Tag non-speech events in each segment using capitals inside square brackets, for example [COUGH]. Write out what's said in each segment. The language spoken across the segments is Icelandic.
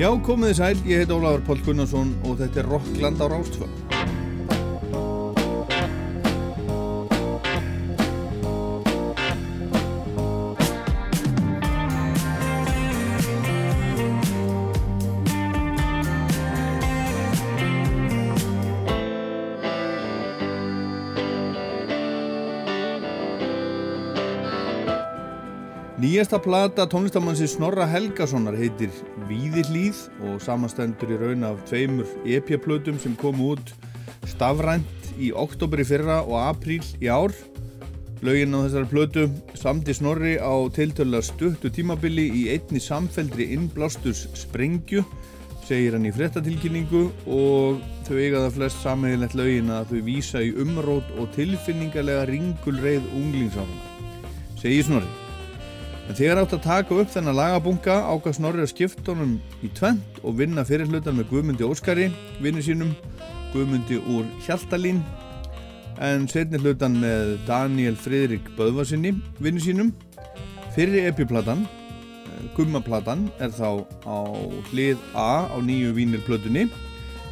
Já, komið þið sæl, ég heit Ólafur Pól Gunnarsson og þetta er Rockland á Rástfjörn. Nýjasta plata tónlistamansi Snorra Helgasonar heitir Víðillíð og samanstendur í raun af tveimur EP-plötum sem kom út stafrænt í oktober í fyrra og apríl í ár. Lauginn á þessari plötu samti Snorri á tiltöla stuttu tímabili í einni samfeldri innblástus sprengju, segir hann í frettatilkynningu og þau eiga það flest sammeðilegt lauginn að þau vísa í umrót og tilfinningarlega ringulreið unglingsáðuna, segir Snorri. En þegar átt að taka upp þennan lagabunga ákast Snorri að skipta honum í tvent og vinna fyrir hlutan með Guðmundi Óskari, vinnu sínum, Guðmundi úr Hjaltalín, en setni hlutan með Daniel Fridrik Böðvarsinni, vinnu sínum. Fyrir epiplatan, Gummaplatan, er þá á hlið A á nýju vínirplötunni,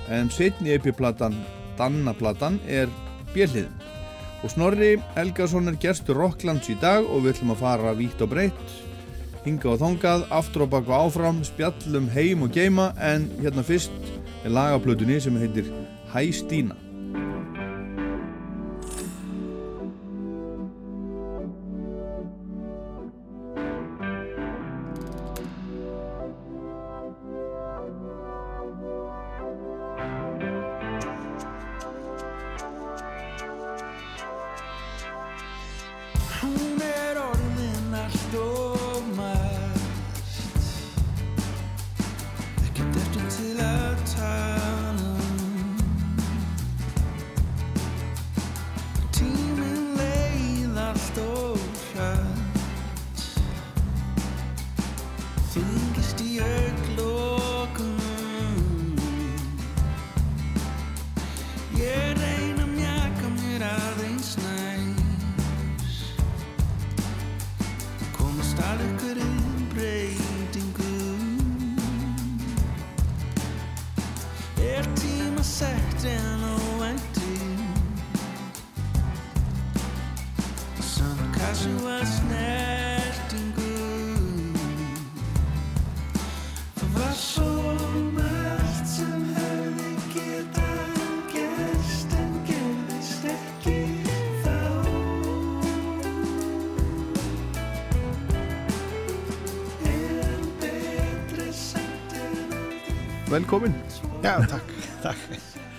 en setni epiplatan, Dannaplatan, er bjelliðin. Og Snorri Helgason er gerstur Rocklands í dag og við ætlum að fara vítt og breytt, hinga og þongað, aftur og baka áfram, spjallum heim og geima en hérna fyrst er lagaplötunni sem heitir Hæ Stína.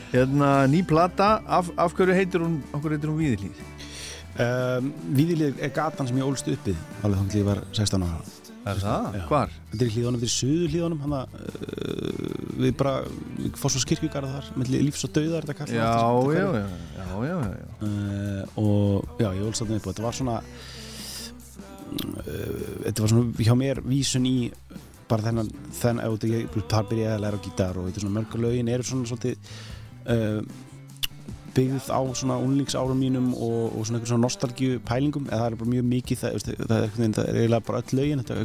Hérna ný plata, af, af hverju heitir hún, hún Víðillíð? Um, Víðileg er gatan sem ég ólst uppið alveg þá til ég var 16 ára. Er það? Já. Hvar? Þetta er í hlíðunum, þetta er hlíðunum, hann að uh, við bara, við fórsvars kirkjugarða þar, með lífs og dauðar þetta kallar. Já, já, já, já, já, já. Uh, og já, ég ólst þarna upp og þetta var svona, uh, þetta var svona hjá mér vísun í bara þennan, þennan, ég, þar byrjaði að læra á gítar og þetta er svona mörgur lögin eru svona svolítið uh, byggð á svona unlingsárum mínum og, og svona svona nostalgíu pælingum eða það er bara mjög mikið það, veist, það, er, það er eiginlega bara öll lögin þetta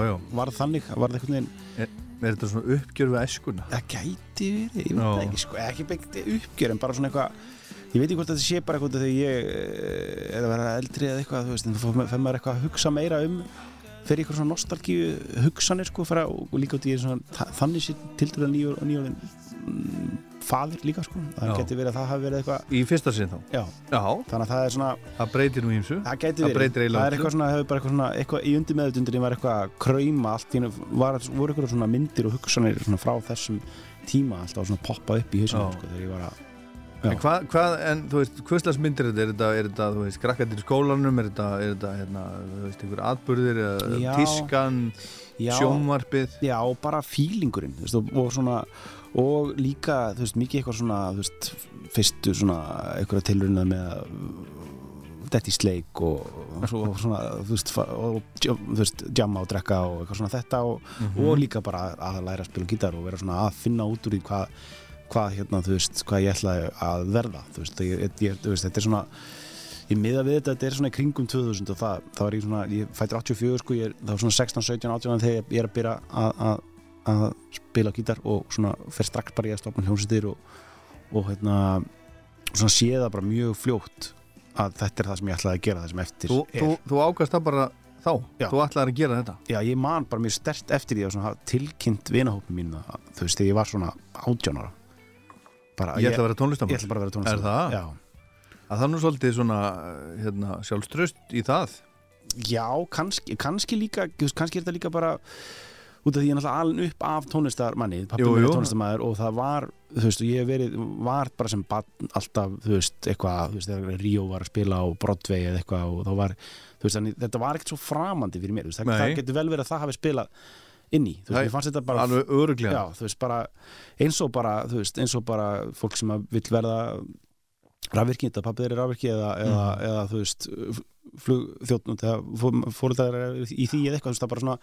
er varð þannig varð einhvern veginn Er þetta svona uppgjör við æskuna? það gæti verið, ég veit það ekki sko, ekki byggt uppgjör en bara svona eitthvað ég veit ekki hvort þetta sé bara eitthvað þegar ég eh, er að vera eldri eða eitthvað þú veist, þá fer maður eitthvað að hugsa meira um fyrir eitthvað svona nostalgíu hugsanir sko, fara, og, og líka út í svona, þa- þannig sé til dæla nýjur og nýjórinn mm, faðir líka sko, það Já. geti verið að það hafi verið eitthvað Í fyrsta sinn þá? já, Já, þannig að það er svona það breytir nú ímsu. það geti verið, það er eitthvað svona, hefur bara eitthvað svona eitthvað í undir meðutundinni var eitthvað að krauma allt var, voru eitthvað svona myndir og hugsanir svona frá þessum tíma alltaf að poppa upp í hausinu Já. sko, þegar ég var að. En hvað, hvað, en þú veist, hvað slags myndir er þetta? Er þetta, þú veist, krakkandir í skólanum? Er þetta, er þetta, hérna, þú veist, einhver atbyrðir Já. tískan, já, sjónvarpið? já, bara fílingurinn þú veist, og, og svona og líka, þú veist, mikið eitthvað svona þú veist, fyrstu svona eitthvað tilruna með að detti í sleik og, og svo svona, þú veist, og, og, þú veist, jamma og drekka og eitthvað svona þetta og, og líka bara að, læra að spila gítar og vera svona að finna út úr því hvað hvað hérna, þú veist, hvað ég ætlaði að verða þú veist, ég, ég, þú veist, þetta er svona ég miða við þetta, þetta er svona kringum 2000 og það, það var ég svona, ég fættir 84 sko, ég er, það var svona 16, 17, 18 þegar ég er að byrja að, að, spila gítar og svona fer strax bara í að stopna hljómsveitir og, og hérna svona sé það bara mjög fljótt að þetta er það sem ég ætlaði að gera það sem eftir Þú, er. þú, þú ákast það bara þá? Já. Þú ætlaðir að gera þetta? Já, ég man bara mjög stert eftir því að tilkynnt vinahópin mín þú veist, þegar ég var svona átjánara bara, Ég ætla að vera tónlistamæður ég ætla bara að vera tónlistar Er það? Já, að það nú svolítið svona hérna, sjálfströst í það? Já kannski, kannski líka kannski er þetta líka bara út af því ég er náttúrulega alin upp af tónlistarmanni pappi jú. er tónlistarmaður og það var þú veist, ég hef verið, var bara sem barn alltaf, þú veist, eitthvað Ríó var að spila á Broadway eða eitthvað og þá var, þú veist, þannig, þetta var ekkert svo framandi fyrir mér, veist, það, það getur vel verið að það hafi spilað inn í, þú Það veist, er mér fannst þetta bara alveg öruglega Já, þú veist, bara eins og bara, þú veist, eins og bara fólk sem að vill verða rafvirki, þetta pappi þeirri rafvirki eða, eða, Mm. eða, þú veist flugþjóttn eða fóröldar í því eða eitthvað, þú veist, það bara svona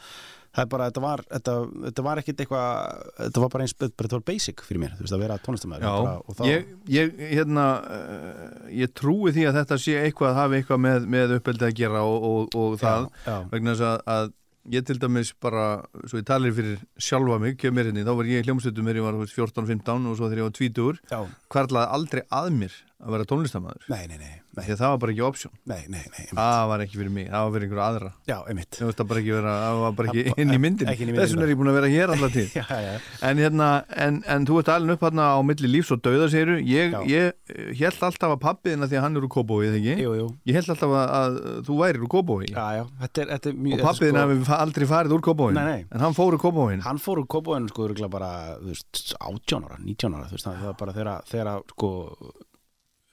það er bara, þetta var, þetta, þetta var ekkit eitthvað, þetta var bara eins, þetta var basic fyrir mér, þú veist, að vera tónlistamæður Já, þá, ég, ég, hérna, uh, ég trúi því að þetta sé eitthvað að hafa eitthvað með, með uppeldi að gera og, og, og það já, vegna þess að, að ég til dæmis bara, svo ég talir fyrir sjálfa mig, kemur hérna, þá var ég í hljómsveitum þegar ég var þú veist, 14-15 og svo þegar ég var 20 já, hvarlaði aldrei að mér að vera tónlistamæður nei, nei, nei, nei, því að það var bara ekki option. Nei, nei, nei það var ekki fyrir mig, það var fyrir einhverju aðra. Já, einmitt. Það var bara ekki, vera, var bara ekki inn í myndin ekki inn í myndinni. Þess vegna er ég búin að vera hér alltaf til [LAUGHS] já, já, En, hérna, en, en þú ert alveg upp hérna á milli lífs og dauða segiru ég, ég held alltaf að pappiðina því að hann er úr Kóbói, eða ekki? jú, jú. Ég held alltaf að, að þú værir úr Kóbói já, já, þetta er, þetta er mjög og pappiðina hefur fa- aldrei farið úr nei. en hann fór úr Kóbóin hann fór úr kópóinu sko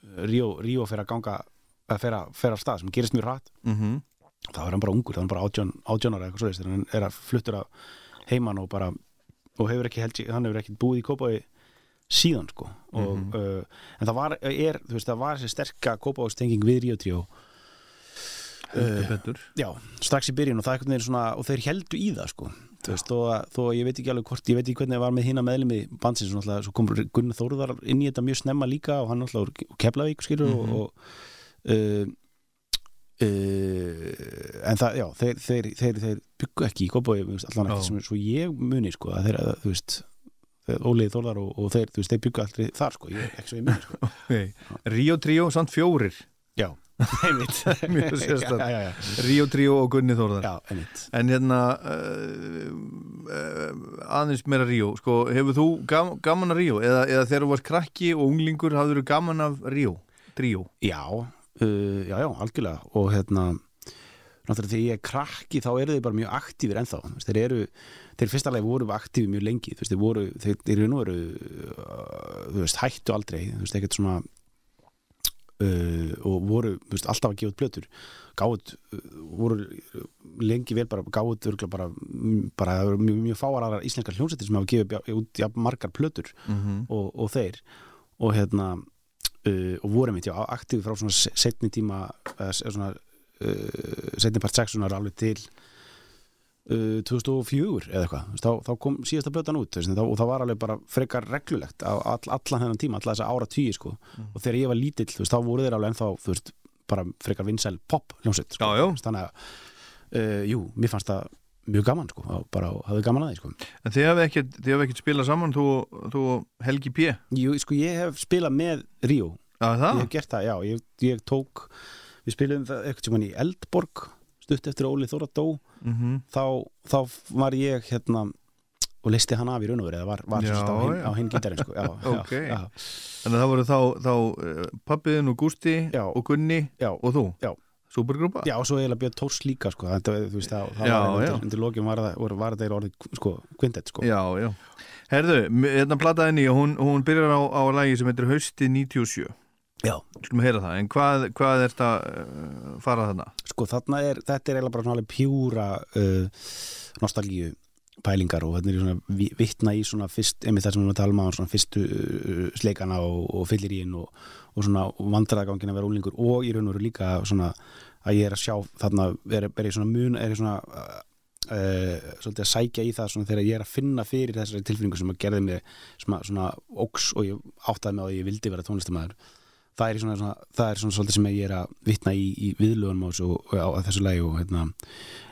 Ríó, Ríó fer að ganga að fer að, fer að stað sem gerist mjög hratt mm -hmm. þá er hann bara ungur, þá er hann bara 18, 18 ára eitthvað svoleiðis, þegar hann er að fluttur að heiman og bara, og hefur ekki held, hann hefur ekki búið í kópói síðan sko og, Mhm. uh, en það var, er, þú veist, það var þessi sterka kópástenging við Ríó tríó Heldur betur já, strax í byrjun og það er veginn svona og þeir heldu í það sko veist, að, þó að ég veit ekki alveg hvort ég veit ekki hvernig það var með hína meðlumi bandsins og náttúrulega, svo kom Gunnar Þóruðar inn í þetta mjög snemma líka og hann úr Keflavík skilur Mhm. og, og uh, uh, en það, já þeir, þeir, þeir, þeir byggu ekki í Kópói allan ekki sem svo ég muni sko að þeir, að, þú veist Óliði Þóruðar og, og þeir, þú veist, þeir byggu aldrei þar sko, ég, ekki svo ég muni sko [LAUGHS] okay. Ríó Tríó, samt fjórir [LAUGHS] [LAUGHS] Mjög sérstakt. já, já, já, Ríó Tríó og Gunni Þórðar. En hérna uh, uh, aðeins meira Ríó. Sko, hefur þú gam, gaman af Ríó? Eða, eða þegar þú varst krakki og unglingur hafður þú gaman af Ríó, Tríó? Já, uh, já, já, algjörlega. Og hérna náttúrulega þegar ég er krakki þá eru þeir bara mjög aktífir ennþá, þeir eru þeir fyrsta leið voru aktífir mjög lengi. Þeir eru nú eru uh, þú veist, hættu aldrei. Þú veist, ekkert svona uh, og voru, veist, alltaf að gefa út plötur. Gáðut, uh, voru lengi vel bara, gáðut bara, mm, bara mjög, mjög fáar aðrar íslenskar hljómsættir sem hafa gefið út ja, margar plötur. Mm -hmm. og, og þeir. Og hérna uh, og voru mitt, já, aktífi frá svona se- setni tíma uh, svona setni part 6 svona alveg til uh, 2004 eða eitthvað, þá, þá kom síðasta blötan út veist, þá, og það var alveg bara frekar reglulegt all, allan þennan tíma, alla þessa ára tíu sko. og þegar ég var lítill, þá voru þeir alveg ennþá, veist, bara frekar vinsæl pop hljómsveit, sko. Þannig að uh, jú, mér fannst það mjög gaman, sko, bara hafði gaman að því, sko. En þið hafið ekkert, ekkert spilað saman þú, þú Helgi P? Jú, sko, ég hef spilað með Ríó. Ég hef gert það, já, ég, ég tók við spilum það eitthvað sem hann í Eldborg stutt eftir Óli Þóra dó Mm þá, þá var ég hérna og listi hann af í raun og verið var, var Já, á hinn, gítarinn sko. já, [LAUGHS] Ok. já, já, Þannig að það voru þá, þá uh, pappiðin og Gústi Já. og Gunni já, og þú Já. Supergrúpa? já, og svo eiginlega Björn Tórs líka sko. þetta, þú veist, það, það var undir, lokin var það, það eiginlega orðið sko, kvintett sko. Já, já. Herðu, m- hérna plataði ný og hún, hún byrjar á, á lagi sem heitir Hausti 97 já, Skulum heyra það, en hvað, hvað er þetta uh, farað þarna? sko þarna er þetta er eiginlega bara svona pjúra uh, nostalgíu pælingar og þetta er svona vi- vitna í svona fyrst, einmitt það sem við erum að tala um á svona fyrstu uh, sleikana og, og fyllir í inn og, og svona vandræðagangin að vera úlingur og í raun og veru líka svona að ég er að sjá þarna er, er ég svona mun, er ég svona uh, svolítið að sækja í það svona þegar ég er að finna fyrir þessari tilfinningu sem að gerði mig svona, svona óks og ég áttaði mig á að ég vildi vera tónlistamæður það er, svona, svona, það er svona svolítið sem ég er að vitna í, í viðlögunum á þessu, og, á, þessu og, hérna,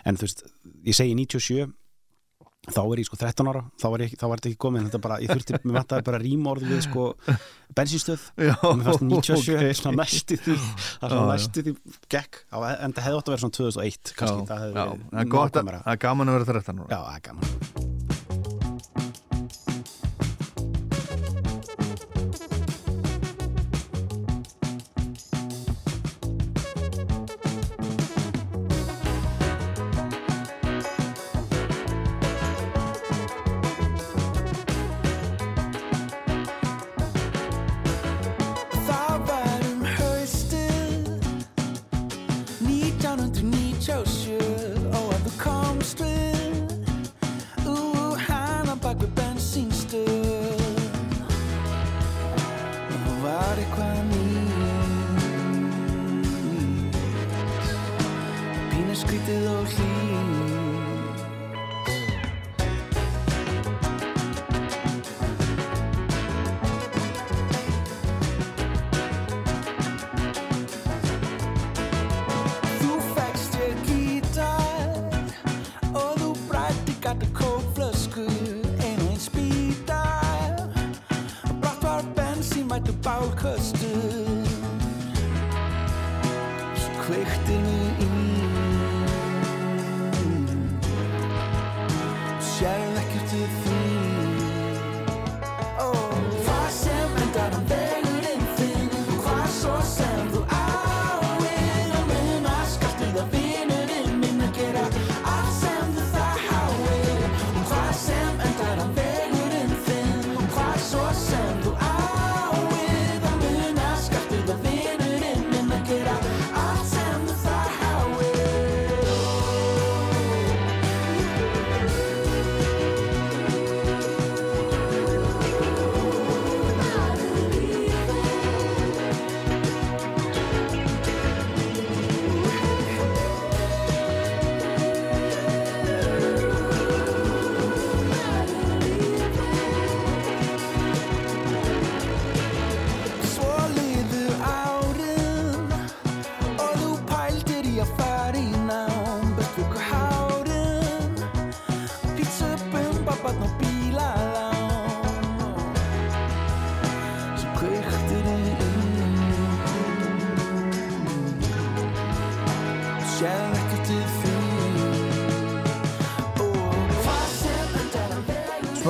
en þú veist, ég segi 97 þá er ég sko 13 ára þá var, ég, þá var þetta ekki komin þetta bara, ég þurfti, mér vantaði bara rímorð við sko bensinstöð og [LAUGHS] mér fannst 97 ok. svona næstu því svona næstu því gekk. En það hefði átt að vera svona 2001 kannski, það hefði já, verið það er að, nákvæmara. það er gaman að vera 13 ára. Já, það er gaman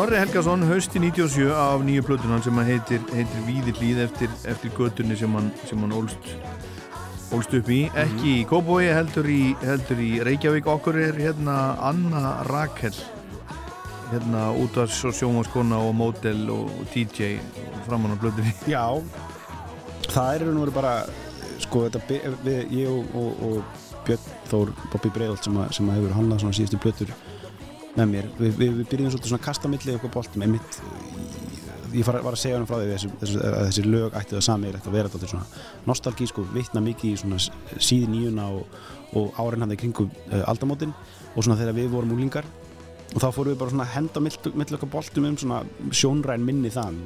Snorri Helgason, hausti 97 af nýju plötunan sem að heitir, heitir Víðir líð eftir, eftir götunni sem hann, sem hann ólst, ólst upp í. Ekki í Kópói, heldur í, heldur í Reykjavík, okkur er hérna Anna Rakel hérna út af svo sjómaskona og mótel og DJ framan á plötunni. [LAUGHS] Já, það er nú bara sko þetta við, ég og, og, og Björn Þór Bobby Breiðolt sem, sem að hefur handlað svona síðustu plötur með mér, við, við, við byrjum svolítið svona að kasta milli okkur boltum einmitt ég fara, var að segja hann frá því þessi, þessi, að þessi lög ætti það sami að vera þetta svona nostalgísku, vitna mikið í svona síði nýjuna og, og árin hann í kringum uh, aldamótin og svona þegar við vorum úlingar og þá fórum við bara svona að henda mill, mill okkar boltum um svona sjónræn minni þann.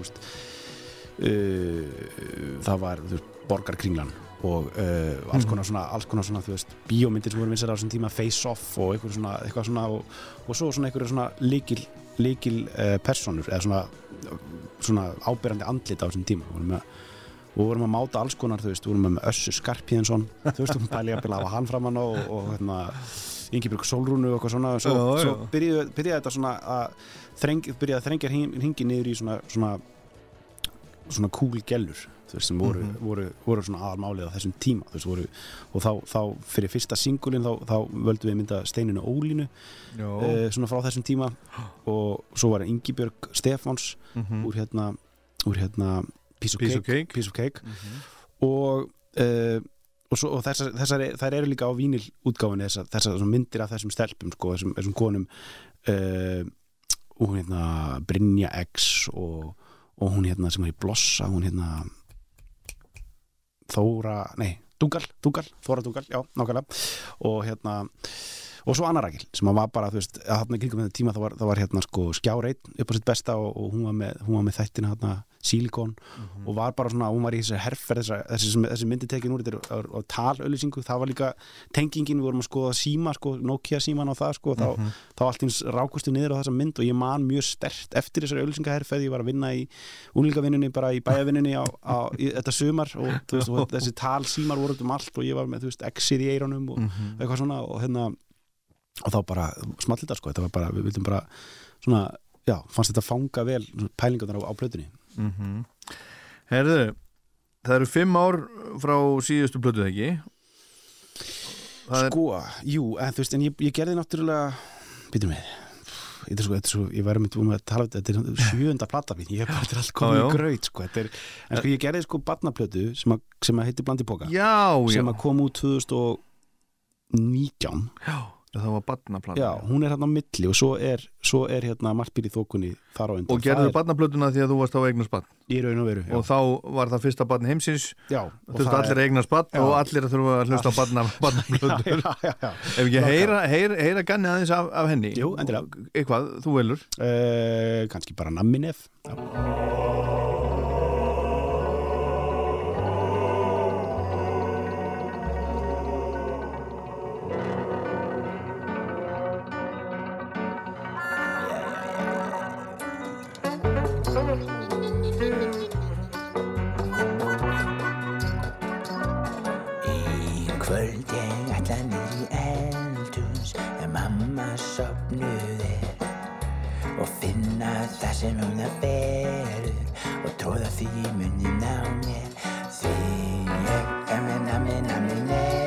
Uh, það var borgarkringlan og uh, alls konar svona, alls konar svona þú veist, bíómyndir sem voru vinsar á þessum tíma face off og eitthvað svona, eitthvað svona og, og svo svona eitthvað svona líkil líkil uh, personur eða svona, svona ábyrjandi andlit á þessum tíma. Vorum með og vorum að máta alls konar, þú veist, við vorum með Össur Skarpíðinsson, þú veist, um pæli að hafa hann framann á og, og hérna Ingeborg Solrúnu og eitthvað svona og svo, svo byrjaði, þetta svona að að þrengja hringi niður í svona svona, svona cool gellur veist, sem voru, Mhm. voru, voru svona aðalmálið á þessum tíma veist, voru, og þá, þá fyrir fyrsta singulin þá, þá völdum við mynda Steininu Ólínu uh, svona frá þessum tíma og svo var Ingibjörg Stefáns mhm. úr hérna úr hérna Piece of Piece Cake, Cake. Piece of Cake. Mhm. og, uh, og, svo, og þessar, þessar, þær eru líka á vínil útgáfinni þessar, þessar myndir af þessum stelpum sko, þessum, þessum konum uh, og hérna Brynja X og, og hún hérna sem er í Blossa hún hérna Þóra, nei, Dungal, Dungal Þóra Dungal, já, nákvæmlega. Og hérna og svo Anna Rækil sem var bara, þú veist, að hann kringum þetta tíma þá var, þá var hérna sko skjáreit upp á sitt besta og, og hún, var með, með þættina hérna Silikon og var bara svona, hún var í þessi herferð þessi, þessi, þessi myndi tekin úr þetta er á talauðlýsingu, það var líka tengingin, við vorum að skoða síma, sko, Nokia síman á það, sko, þá, þá allt eins rákustu niður á þessa mynd og ég man mjög stert eftir þessari auðlýsingaherferð, ég var að vinna í úlingavinnunni, bara í bæjavinnunni á, á í, þetta sumar og, veist, og þessi tal símar voru um allt og ég var með, þú veist, exið í eironum og eitthvað svona og hérna og þá bara small þetta sko, þetta var bara, við vildum bara svona, já, fannst þetta fanga vel pælingarnar á, á plötunni Herðu, það eru fimm ár frá síðustu þegar ekki? Það er, Sko, jú, en þú veist, en ég, ég gerði náttúrulega býtum við er sko, er svo, ég myndið um að tala um þetta, þetta er sjöunda plata mín, ég er bara, þetta er allt komið í graut, sko, þetta er, en sko, ég gerði sko barnaplötu sem sem að heitir Blandi Póka, já, já, sem að kom út 2019, já það var barnaplata já, hún er hérna á milli og svo er, svo er hérna Martbýr í þokunni þar á undan. Og gerðu er barnaplötuna því að þú varst á eignast barn Í raun og veru, já. og þá var það fyrsta barn heimsins já, þú veist allir barn Já. og allir þurfa að hlusta á barna, [LAUGHS] barnaplötur já, já, já. Ef ekki heyra, heyra, heyra ganni aðeins af, af henni Jú, endilega. Eitthvað, þú velur Uh, kannski bara namminef já. Sem hún það berur og tróða því í munnin á mér. Því ég er með namni, namni nef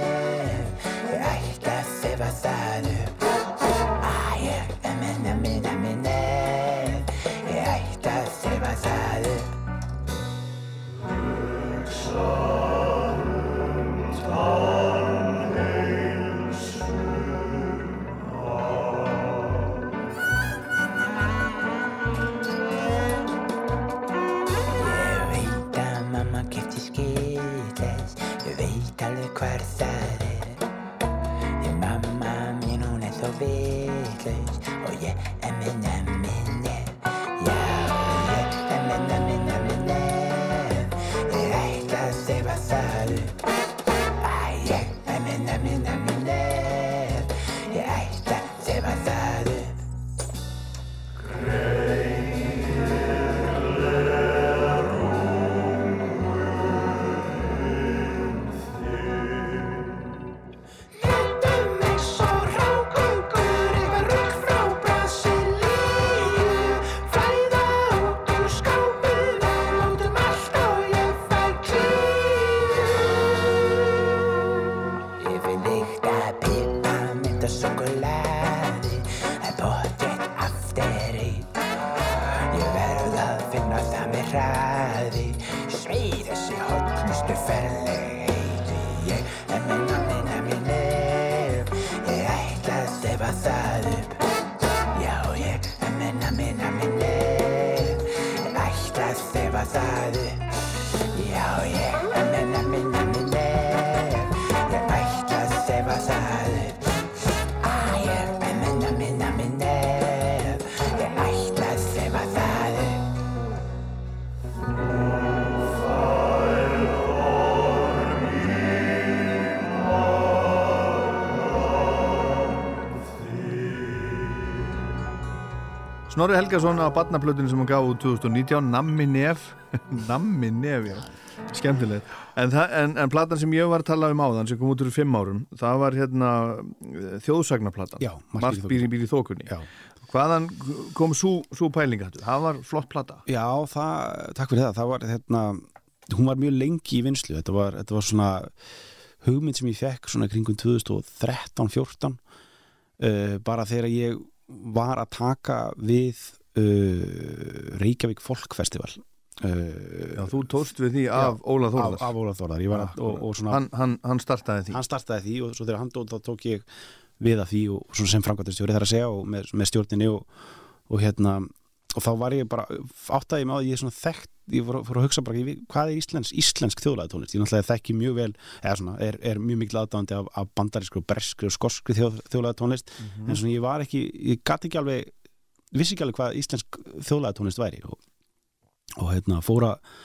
Snorri Helgason á barnaplötunni sem hann gaf út 2019 Nammi Nef. [LAUGHS] Nammi Nef, já, skemmtilegt. En, en, en platan sem ég var að tala um áðan sem kom út úr fimm árum það var hérna eh, þjóðsagnaplatan Já, Margt Margt býr í býr, býr í þokunni. Já. hvaðan kom svo pælinga það var flott plata. Já, það, takk fyrir það, það var hérna, hún var mjög lengi í vinslu, þetta var, þetta var svona hugmynd sem ég fekk svona kringum 2013-14 uh, bara þegar ég var að taka við uh, Reykjavík Folk Festival uh, Já, þú tóst við því af Óla af, Þórðar. af Þórðar. Ég var að, og, og svona, hann, hann, hann startaði því. Hann startaði því og svo þegar hann dót þá tók ég við að því og svona sem framkvæmtastjóri þar að segja og með, með stjórninni og, og hérna og þá var ég bara, áttaði ég með að ég er svona þekkt, ég fór, fór að hugsa bara ég, hvað er íslensk, íslensk þjóðlega tónlist ég náttúrulega þekki mjög vel, eða svona er, er mjög mikil aðdáðandi af, af bandarískri og breskri og skorskri þjóð, þjóðlega tónlist en svona ég var ekki, ég gæti ekki alveg vissi ekki alveg hvað íslensk þjóðlega tónlist væri og, og hérna fór að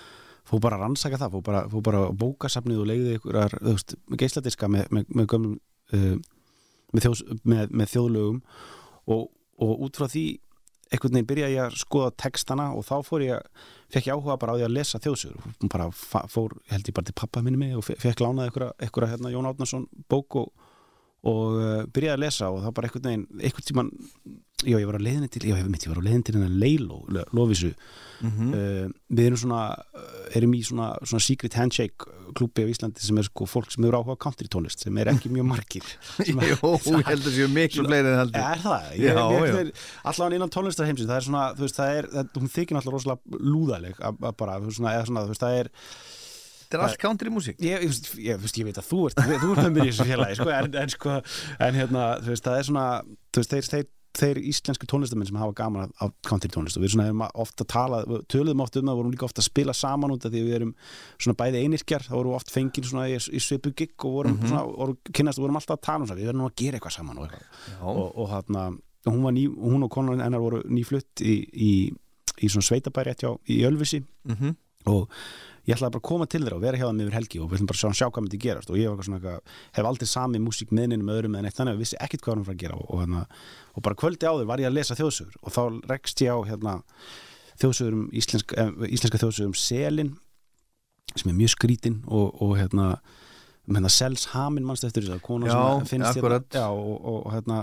fór bara að rannsaka það, fór bara, fór bara að bókasafnið og leiði ykkur veist, geisladiska með, með, með, gömlum, uh, með, þjós, með, með þjóðlögum og, og út frá því einhvern veginn byrjaði ég að skoða textana og þá fór ég, fekk ég áhuga bara á því að lesa þjóðsögur, bara fór held ég bara til pappa minni mig og fe- fekk lánaði einhverja, einhverja hérna, Jón Átnarsson bók og, og uh, byrjaði að lesa og þá bara einhvern veginn, einhvern tíman já, ég var á leiðinni til, já, ég veit, ég var á leiðinni til hennar Leilo, Lovísu Mhm. uh, við erum svona uh, erum í svona, svona secret handshake klúbi á Íslandi sem er sko fólk sem eru áhuga country tónlist sem er ekki mjög margir [LAUGHS] Jó, [LAUGHS] ég held að séu miklu fleiri en heldur Er það? Já, já. Allavega innan tónlistarheimsins það er svona, þú veist, það er, það, hún þykir náttúrulega rosalega lúðaleg að, að bara, þú veist, svona, eða svona, þú veist, það er Þetta er allt country músík ég, ég, ég, ég veit að þú ert þú ert með mér í þessu félagi, sko, en, en sko en hérna, þú veist, það er svona veist, þeir, þeir, þeir íslensku tónlistamenn sem hafa gaman af, country tónlist og við svona hefum ofta talað, við töluðum oft um það vorum líka ofta að spila saman út af því að við erum svona bæði einirkjar, þá vorum við oft fengið svona í, í svipu gig og vorum svona, vorum, kynnast og vorum alltaf að tala um það, við verðum að gera eitthvað saman og eitthvað. Og, og hérna, hún, ný, hún og konan hennar voru nýflutt í, í, í svona sveitabæri í Ölfusi. Mhm, og ég ætlaði bara að koma til þeirra og vera hjá þeim yfir helgi og við ætlum bara að sjá, sjá hvað myndi gerast og ég var svona eitthvað, hef aldrei sami músík meðninu með öðrum en eitt þannig að vissi ekkit hvað hann var að gera og, og, hérna, og bara kvöldi áður var ég að lesa þjóðsögur og þá rekst ég á hérna, þjóðsögur um íslenska, eh, íslenska þjóðsögur um selin sem er mjög skrítin og, og hérna um hérna Sels Hamin mannst eftir þess að kona Já, sem finnst akkurat. hérna, já, og, hérna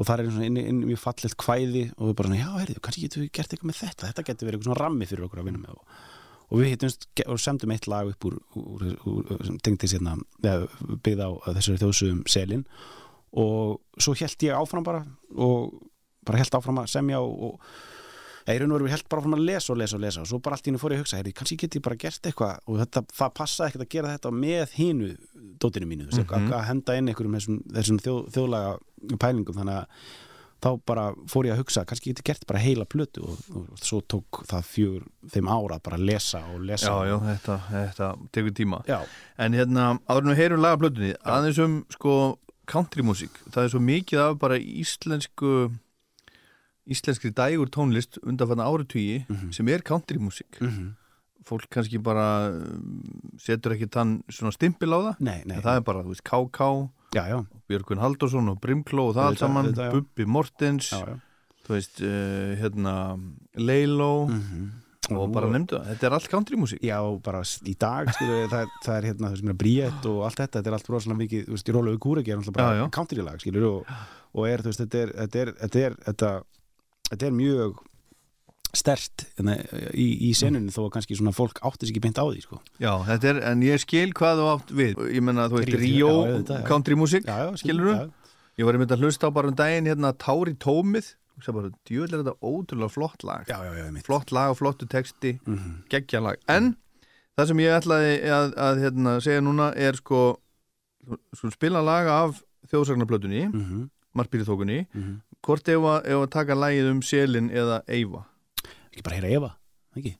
og það er inn, inn mjög fallegt kvæði og við bara svona, já, heyrðu, kannski getum við gert eitthvað með þetta þetta getur verið eitthvað svona rammi fyrir okkur að vinna með og, og við hittumst og semdum eitt lag upp úr, úr, úr, úr sem tengdi sérna byggð á þessari þjóðsugum selin. Og svo held ég áfram bara og bara held áfram að semja og, og eða í raun og veru held bara áfram að lesa og lesa og lesa. Og svo bara allt í hennu fór ég að hugsa, heyrðu, kannski get ég bara gert eitthvað. Og þetta, það passaði ekkert að gera þetta með hínu dótinu mínu, mm Mhm. að henda inn einhverjum þessum, þessum þjóð, þjóðlaga pælingum þannig að þá bara fór ég að hugsa kannski ég gert bara heila plötu og, og svo tók það fjögur, þeim ára bara að lesa og lesa. Já, já, þetta, þetta tekur tíma. Já, En hérna, áður við heyrum lagaplötunni aðeins um sko country músík. Það er svo mikið af bara íslensku íslenskri dægur tónlist undanfanna áratugji Mhm. sem er country músík. Mm fólk kannski bara um, setur ekki þann svona stimpil á það. Nei, nei það er bara, þú veist, KK já, já, Björgvin Halldórsson og Brimkló og það allt saman. Bubbi Mortens þú veist, uh, hérna Leilo Mm og bara nefndu það, þetta er allt country músík. Já, bara í dag skilur, það, það er hérna, þessum er bríett og allt þetta, þetta er allt rosalega mikið, þú veist, í rólegu kúregi er alltaf bara já. countrylag, skilur og, og er, þú veist, þetta er þetta er, þetta er, þetta, þetta er mjög stert hérna, í, í senunni þó að kannski svona fólk átti sig ekki beint á því, sko. Já, þetta er, en ég skil hvað þú átt við. Ég menna, þú veist, Ríó, Ríó já, auðvitað, já. country músík Já, Skilurðu? já, Ég var einmitt að hlusta á bara um daginn hérna Tári Tómið. Og það bara, djúvel er þetta ótrúlega flott lag. Já, já, já, mitt flott lag og flottu texti. Mm -hmm. geggja lag, en það sem ég ætlaði að, að hérna, segja núna er sko, sko spila laga af þjóðsagnarplötunni Mm -hmm. Marpýri þókunni, hvort ef að, ef að taka lagið um selin eða eiva Ekki bara heyra Eva, ekki?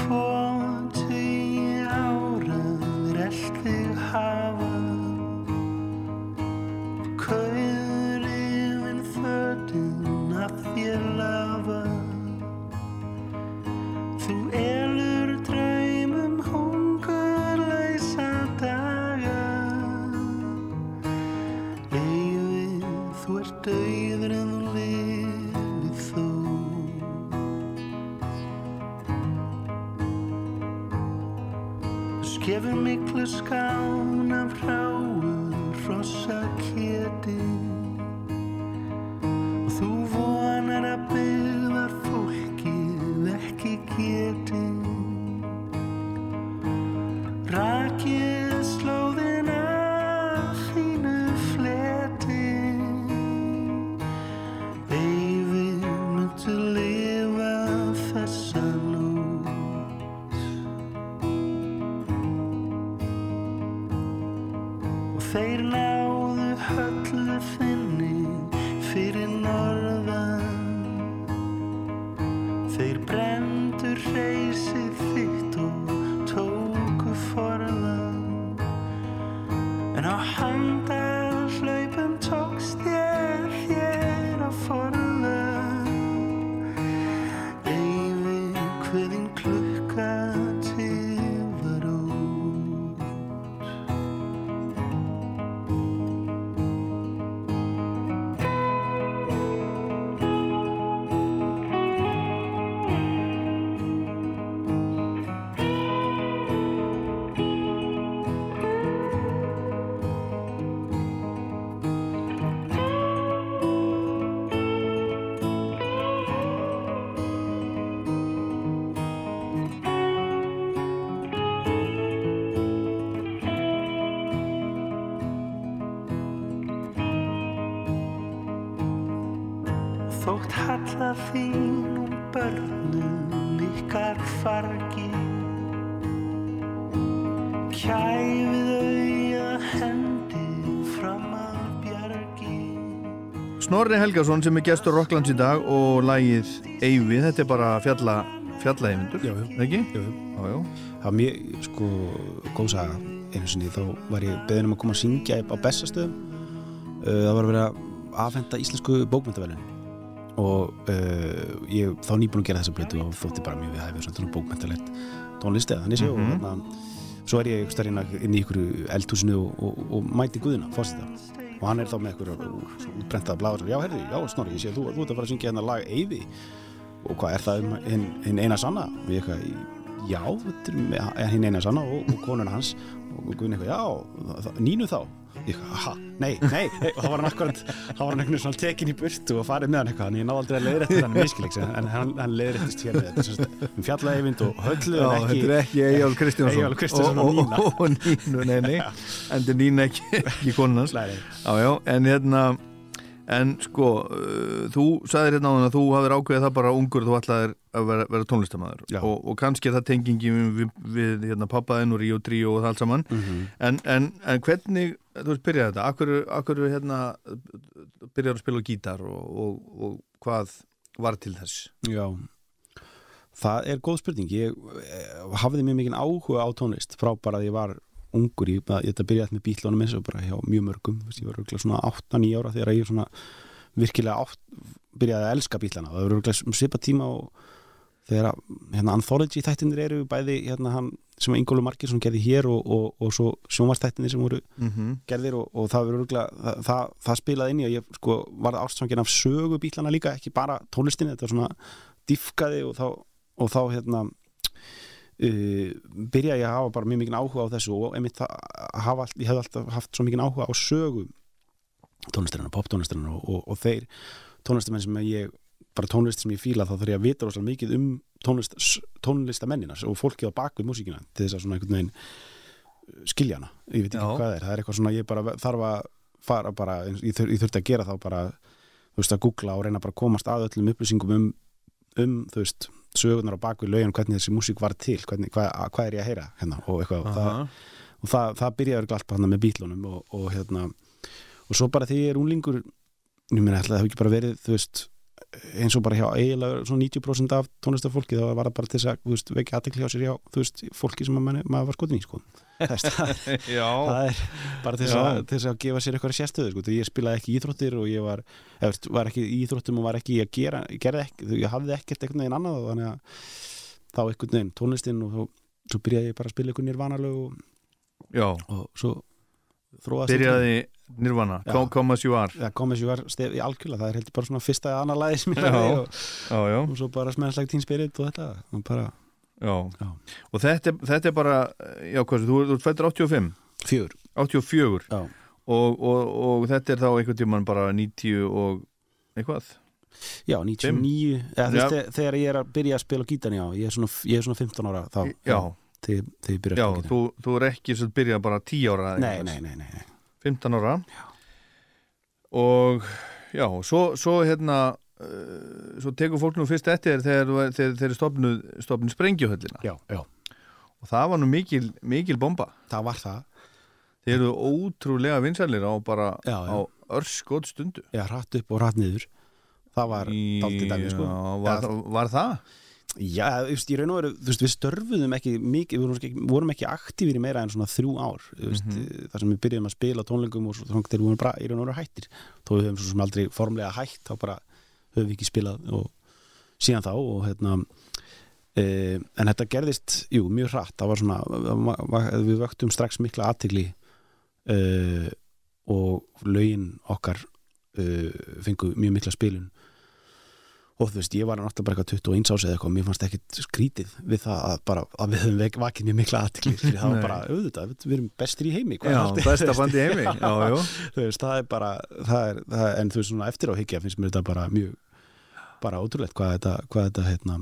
Í tvo tugi ára relt þig hafa Snorri Helgason sem er gestur Rocklands í dag og lagið Eyvi, þetta er bara fjalla já. ekki? Jú, jú. Já, já. Það var mjög, sko, góð saga einu sinni, þá var ég beðin um að koma að syngja á Bessastöðum uh, það var að vera að afhenda íslensku bókmyndavelun og uh, ég þá nýbúin að gera þessa blötu og þótti bara mjög við hæfið svona bókmyndalegt tónlist eða þannig sé og Mhm. þarna svo er ég starinn inn í ykkur eldhúsinu og, og, og mæti Guðina, fórstita og hann er þá með ykkur útbrentaða bláður já, herði, já, Snorri, ég sé þú, þú ert að fara að syngja hérna lag Eyvi og hvað er það um hinn, hinn eina sanna? Og ég eitthvað, já, er hinn eina sanna og, og konuna hans. Og Guðin eitthvað, já, það- nínu þá ég eitthvað, ha, nei, nei og þá var hann akkurat, þá var hann einhvern veginn svona tekin í burtu og farið með hann eitthvað, en ég náði aldrei að leiðrætti þannig miskiliks, en, hann, hann leiðrættist hér með þetta, sem sagt, um fjallaeyvind og höllu en ekki, þetta er ekki Eyjál Kristjánsson. Kristjánsson og Nína. og, og Nínu, nei, nei. En þetta er Nína ekki, ekki konans Nei, nei. Já, já, en hérna en sko, uh, þú sagðir hérna á að þú hafðir ákveðið það bara ungur þú ætlaðir að vera, vera tónlistamæður og, og kannski það tengingi við, við hérna, pappaðinn og Ríó Tríó og það allt saman. Mhm. en, en, en hvernig, þú veist, byrjaði þetta. Akkur, akkur hérna byrjaði að spila gítar og, og, og hvað var til þess? Já, það er góð spurning. Ég eh, hafði mjög mikið áhuga á tónlist frá bara að ég var ungur. Ég, ég þetta byrjaði með bítlónum eins og bara hjá mjög mörgum. Ég var örugglega svona 8-9 ára þegar ég svona virkilega átt, byrjaði að elska bítlana það var örugglega um svipa tíma og þegar að, hérna Anthology þættinir eru bæði hérna hann sem Ingólu Markinsson gerði hér og, og, og svo sjónvarstættinir sem voru mm -hmm. gerðir og, og það, örugglega, það, það, það spilaði inn í að ég sko varð ástfangin af sögu bílana líka, ekki bara tónlistinni, þetta var svona diffkaði og þá, þá hérna uh, byrjaði ég að hafa bara mjög mikið áhuga á þessu og einmitt hafa, ég hef alltaf haft svo mikið áhuga á sögu tónlistarinnar, poptónlistarinnar og, og, og þeir tónlistamenn sem ég bara tónlist sem ég fíla þá þarf ég að vita rosalega mikið um tónlist, tónlistamennina og fólkið á baku músíkina til þess að svona einhvern veginn skilja hana, ég veit ekki Já. hvað er. Það er eitthvað svona ég bara þarf að fara bara, ég, þur, ég þurfti að gera þá bara þú veist að googla og reyna bara að komast að öllum upplýsingum um, um þú veist, sögurnar á baku lögin hvernig þessi músík var til, hvernig, hvað, hvað er ég að heyra hérna og eitthvað. Og það, og það, það byrjaði örugglega allt bara hann með bítlunum og, og hérna og svo bara þegar ég er unlingur ég meina ætla það hefur ekki bara verið þú veist eins og bara hjá eiginlega svona 90% af tónlistafólki þá var það bara til þess að vekja aðtekli á sér hjá þú veist, fólki sem að manni, maður var skotin í sko. það, [LAUGHS] það, er bara til þess, að, til þess að gefa sér eitthvað sérstöðu sko. Ég spilaði ekki íþróttir og ég var, veist, var ekki íþróttum og var ekki gera ég, gerði ekki, ég hafði ekkert einhvern veginn annað þannig að þá einhvern veginn tónlistin og svo, svo byrjaði ég bara að spila einhvern nirvanalög og, já, og svo byrjaði Nirvana, Já. Come, come as you are það kom eins og var stef í algjörlega það er heldur bara svona fyrsta eða annar lagi sem ég Já. lagði og, Já, já, og svo bara smennslag Teen Spirit og þetta og bara já, Já. og þetta, þetta er bara já, hvað, þú, þú ert fættur 85 fjör 84 Já. og, og, og þetta er þá einhvern tímann bara 90 og eitthvað Já, 99 eða, Já. veist, þegar, ég er að byrja að spila á gítarni já, ég er svona, ég er svona 15 ára þá, Já, þegar, ég byrja já, að spila á gítarni þú, þú er ekki sem byrjað bara 10 ára Nei, nei, nei, nei, nei. 15 ára. Og já, svo, svo hérna uh, svo tekur fólk nú fyrst eftir þegar, þeir stopnu, stopnu sprengjuhöllina. Já, já, og það var nú mikil, mikil bomba. Það var það. Þeir eru ótrúlega vinsælir á bara Já, já. á örskot stundu. Já, hratt upp og hratt niður. Það var dálítið dæmi sko. Já, var, var það? Já, þú veist, í raun og veru, þú veist, við störfuðum ekki mikið, við vorum ekki, aktífir í meira en svona þrjú ár, þú veist, Mhm. þar sem við byrjuðum að spila á tónlingum og svo þannig þegar við vorum bara í raun og veru hættir, þó við höfum svo sem aldrei formlega hætt, þá bara höfum við ekki spilað og síðan þá og hérna e, en þetta gerðist, jú, mjög hratt. Það var svona, við vöktum strax mikla aðtigli e, og lögin okkar e, fengu mjög mikla spilun og þú veist, ég var náttúrulega bara eitthvað 21 ás eða eitthvað, mér fannst ekkit skrítið við það að, bara, að við höfum vakið mjög mikla aðtikli, það var bara auðvitað, við, erum bestir í heimi Já, besta bandi í heimi [LAUGHS] Já, þú veist, það er bara það er, það er, en þú veist, svona eftir á higgja finnst mér þetta bara mjög bara ótrúlegt hvað þetta, hvað þetta hérna,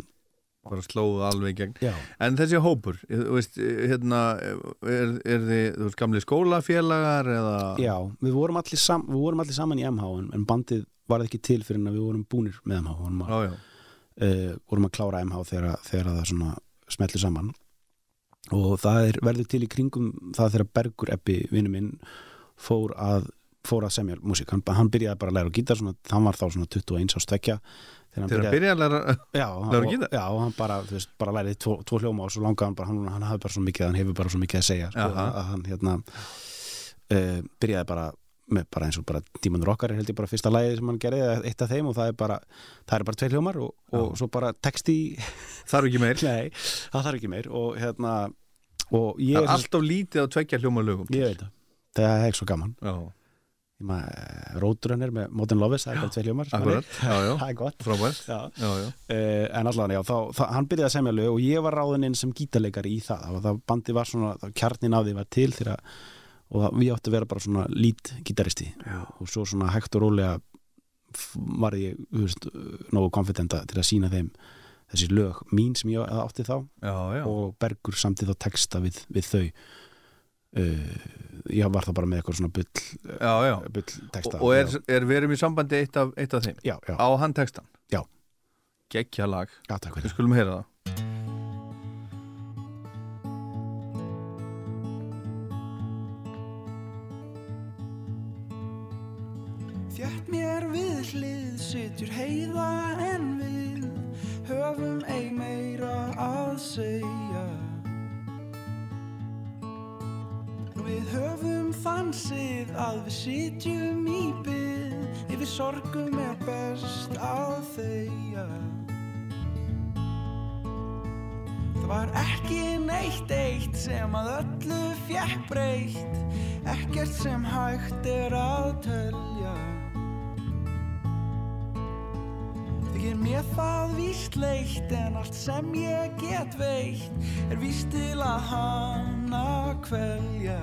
bara slóðu alveg gegn. Já, En þessi hópur, þú veist, hérna er, er þið, þú veist, gamli skólafélagar eða? Já við vorum allir, sam, við vorum allir saman í MH en bandið var ekki til fyrir en að við vorum búnir með MH, vorum að, já, já. uh, vorum að klára MH þegar, þegar það svona smellir saman og það er, verður til í kringum það þegar Bergur Ebbi, vinnu minn fór að, fór að semja músík, hann, hann byrjaði bara að læra á gítar svona, hann var þá svona 21 ást tvekja þegar hann Þegar að læra já, [LAUGHS] læra á gítar? já, hann bara, þú veist, bara læriði tvo, tvo hljóma og svo langaði hann bara, hann, hann hafði bara svo mikið hann hefur bara svo mikið að segja sko, að hann hérna uh, byrjaði bara bara eins og bara Dímanur okkar er held ég bara fyrsta lagið sem hann gerði, eða eitt af þeim og það er bara, það er bara tvei hljómar og, og svo bara texti Þarf ekki meir. [LAUGHS] Nei, það þarf ekki meir og hérna og ég Það er alltaf lítið að tvekja hljóma lögum ég veit það, það er ekki svo gaman. Já, Róturönnir með Modern Lovis, [LAUGHS] það er bara tvei hljómar akkurat, hann já, já, það gott. Frábært. Já. Já, Uh, en allan, já, þá, þá, hann byrjaði að semja lög og ég var ráðinn inn sem gítarleikari í það. Og það bandi var svona, það kjarnin af því var til þegar, og það, við áttu að vera bara svona lít gítaristi Já. og svo svona hægt og rólega var ég, veist, nógu konfidenta til að sína þeim þessi lög mín sem ég átti þá. Já, já. og Bergur samtið þá texta við, við þau. Uh, ég var þá bara með eitthvað svona já. bull texta. Og, og er, er við erum í sambandi eitt af, eitt af þeim? Já, Á hann textan Já. Gekkja lag, við skulum heyra það hlið sitjur heiða en við höfum ei meira að segja. Við höfum þann sið að við sitjum í byð Yfir sorgum er best að Það var ekki neitt eitt sem að öllu fjekk breytt Ekkert sem hægt er að telja Þykir mér það víst leitt En allt sem ég get veitt Er víst til að hana kvelja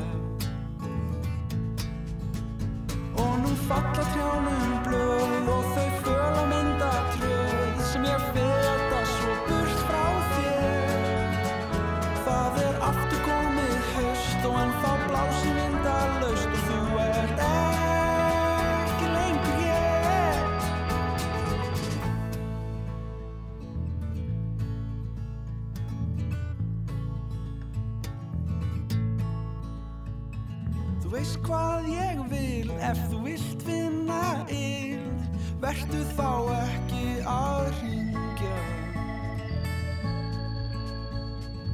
Og nú falla trjánum blöð Og þau föl og mynda tröð Sem ég feta svo burt frá þér. Það er aftur komið haust og ennþá blási vindalaust og veist hvað ég vil ef þú vilt vinna ill Vertu þá ekki að hringja.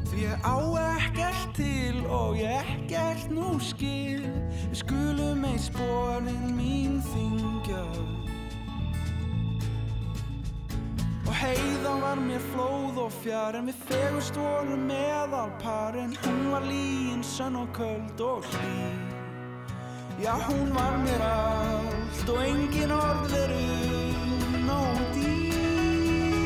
Því ég á ekkert til og ég ekkert nú skil Við skulum ei sporin mín þingja Og heiðan var mér flóð og fjár En við fegust vorum meðal par En hún var líin, sönn og köld og hlý Já, hún var mér allt og engin orð veru nóg dýr.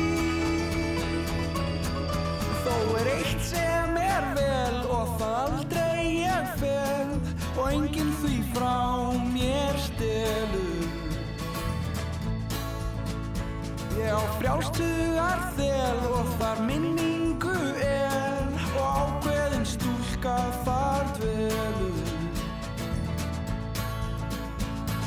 Þó er eitt sem er vel og það aldrei ég fel og enginn því frá mér stelur. Ég á frjálstugar þel og þar minningu er og ákveðin stúlka þar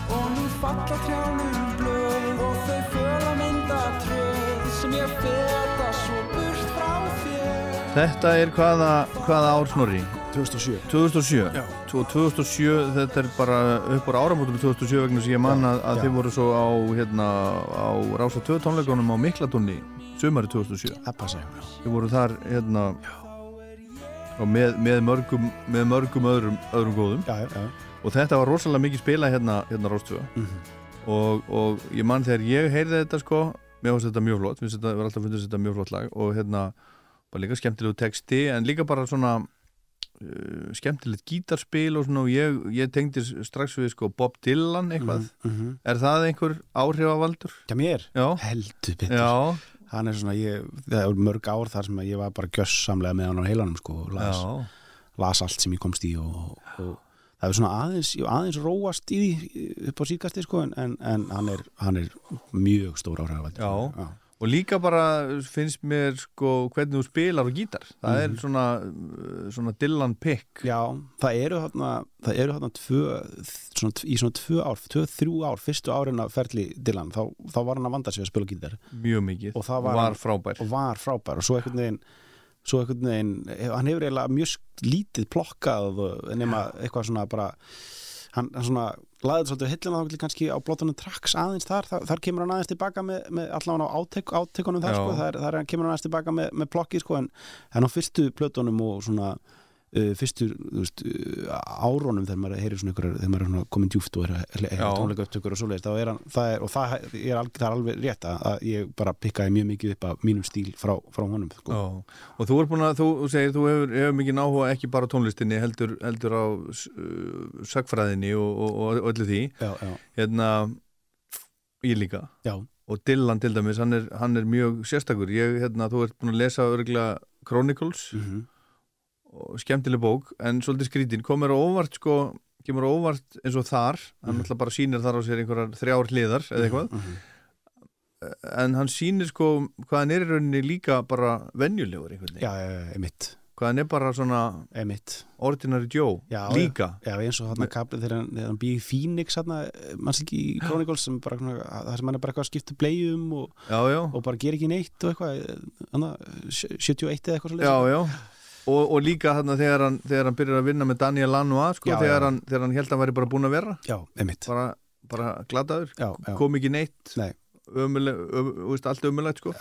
Og nú falla trjánum blöð og þau föla mynda tröð sem ég feta svo burt frá þér. Þetta er hvaða, hvaða ár snorri? 2007 2007 Já. Tvo- 2007, þetta er bara upp á áramótum 2007 vegna sem ég man að, að þið voru svo á, hérna, á Rása 2 tónleikunum á Miklatónni sumari 2007 það passa já. þið voru þar hérna og með, með mörgum með mörgum öðrum, öðrum góðum. Já, já, já. Og þetta var rosalega mikið spila hérna, hérna Rás 2 Mhm. og, og ég man þegar ég heyrði þetta sko mér finnst þetta mjög flott, mér finnst þetta, var alltaf fundist þetta mjög flott lag. Og hérna bara líka skemmtilegu texti en líka bara svona uh, skemmtilegt gítarspil og svona. Og ég, ég tengdi strax við sko Bob Dylan eitthvað. Mhm, mhm. er það einhver áhrifavaldur? Já, mér? Já, heldur betur. Já, hann er svona, ég, það er mörg ár þar sem ég var bara gjössamlega með hann á heilanum sko, las, las allt sem ég komst í og, og það er svona aðeins, aðeins róast í því upp á síkasti sko, en, en, en hann, er, hann er mjög stór áhrifavaldur Já. já. Og líka bara finnst mér sko hvernig þú spilar á gítar. Það Mhm. er svona, uh, svona Dylan pick. Já, það eru þarna það eru þarna tvö, svona, í svona tvö ár, tvö, þrjú ár, fyrstu árin að ferli Dylan, þá, þá var hann að vanda sig að spila gítar Mjög mikið. Og var- var frábær. og var frábær og svo einhvern veginn svo einhvern veginn, hann hefur eiginlega mjög lítið plokkað nema eitthvað svona bara hann, hann svona laðið svolítið hillina þá kannski á blótunum tracks aðeins þar, þar, þar kemur hann aðeins tilbaka með, með allan á átek, átekunum þar sko, þar, þar kemur hann aðeins tilbaka með, með plokki sko, en, en á fyrstu plötunum og svona uh, fyrstu þú veist, uh, árónum þegar maður heyrir svona ykkur, þegar maður er svona komin djúft og er að heyra tónleika upptökur og svoleiðist, er hann, það er, og það er, alg, það er alveg rétt að, ég bara pikkaði mjög mikið upp af mínum stíl frá, frá honum sko. Og þú er búin að, þú segir, þú hefur, hefur mikið áhuga ekki bara tónlistinni, heldur, heldur á uh, sagfræðinni og, og, og öllu því. já, já, Hérna, ég líka. já, Og Dylan til dæmis, hann er, hann er mjög sérstakur. Ég, hérna, þú ert búin að lesa örgulega Chronicles mm og skemmtileg bók, en svolítið skrítin. Komur óvart, sko, kemur óvart eins og þar, hann Mhm. náttúrulega bara sýnir þar á sér einhverjar þrjár hliðar eða eitthvað. en hann sýnir sko hvað hann er í rauninni líka bara venjulegur einhvern veginn, já, já, já, emitt, hvað hann er bara svona emitt ordinary Joe, Já, líka. Já, eins og þarna kaplið þegar hann, hann býr í Phoenix þarna, manns ekki í [GASPS] Chronicles sem bara, það sem hann er bara eitthvað að skipta bleiðum og, já, já, og bara gera ekki neitt og eitthvað, hana, 71 eða eitthvað svo já, já og, og líka þarna þegar hann, þegar hann byrjar að vinna með Daniel Lanois sko, Já, þegar, já. Hann, þegar hann held að hann væri bara búin að vera. Já, bara, bara gladaður, kom ekki neitt. Nei. ömuleg, öm, veist, allt ömulegt sko.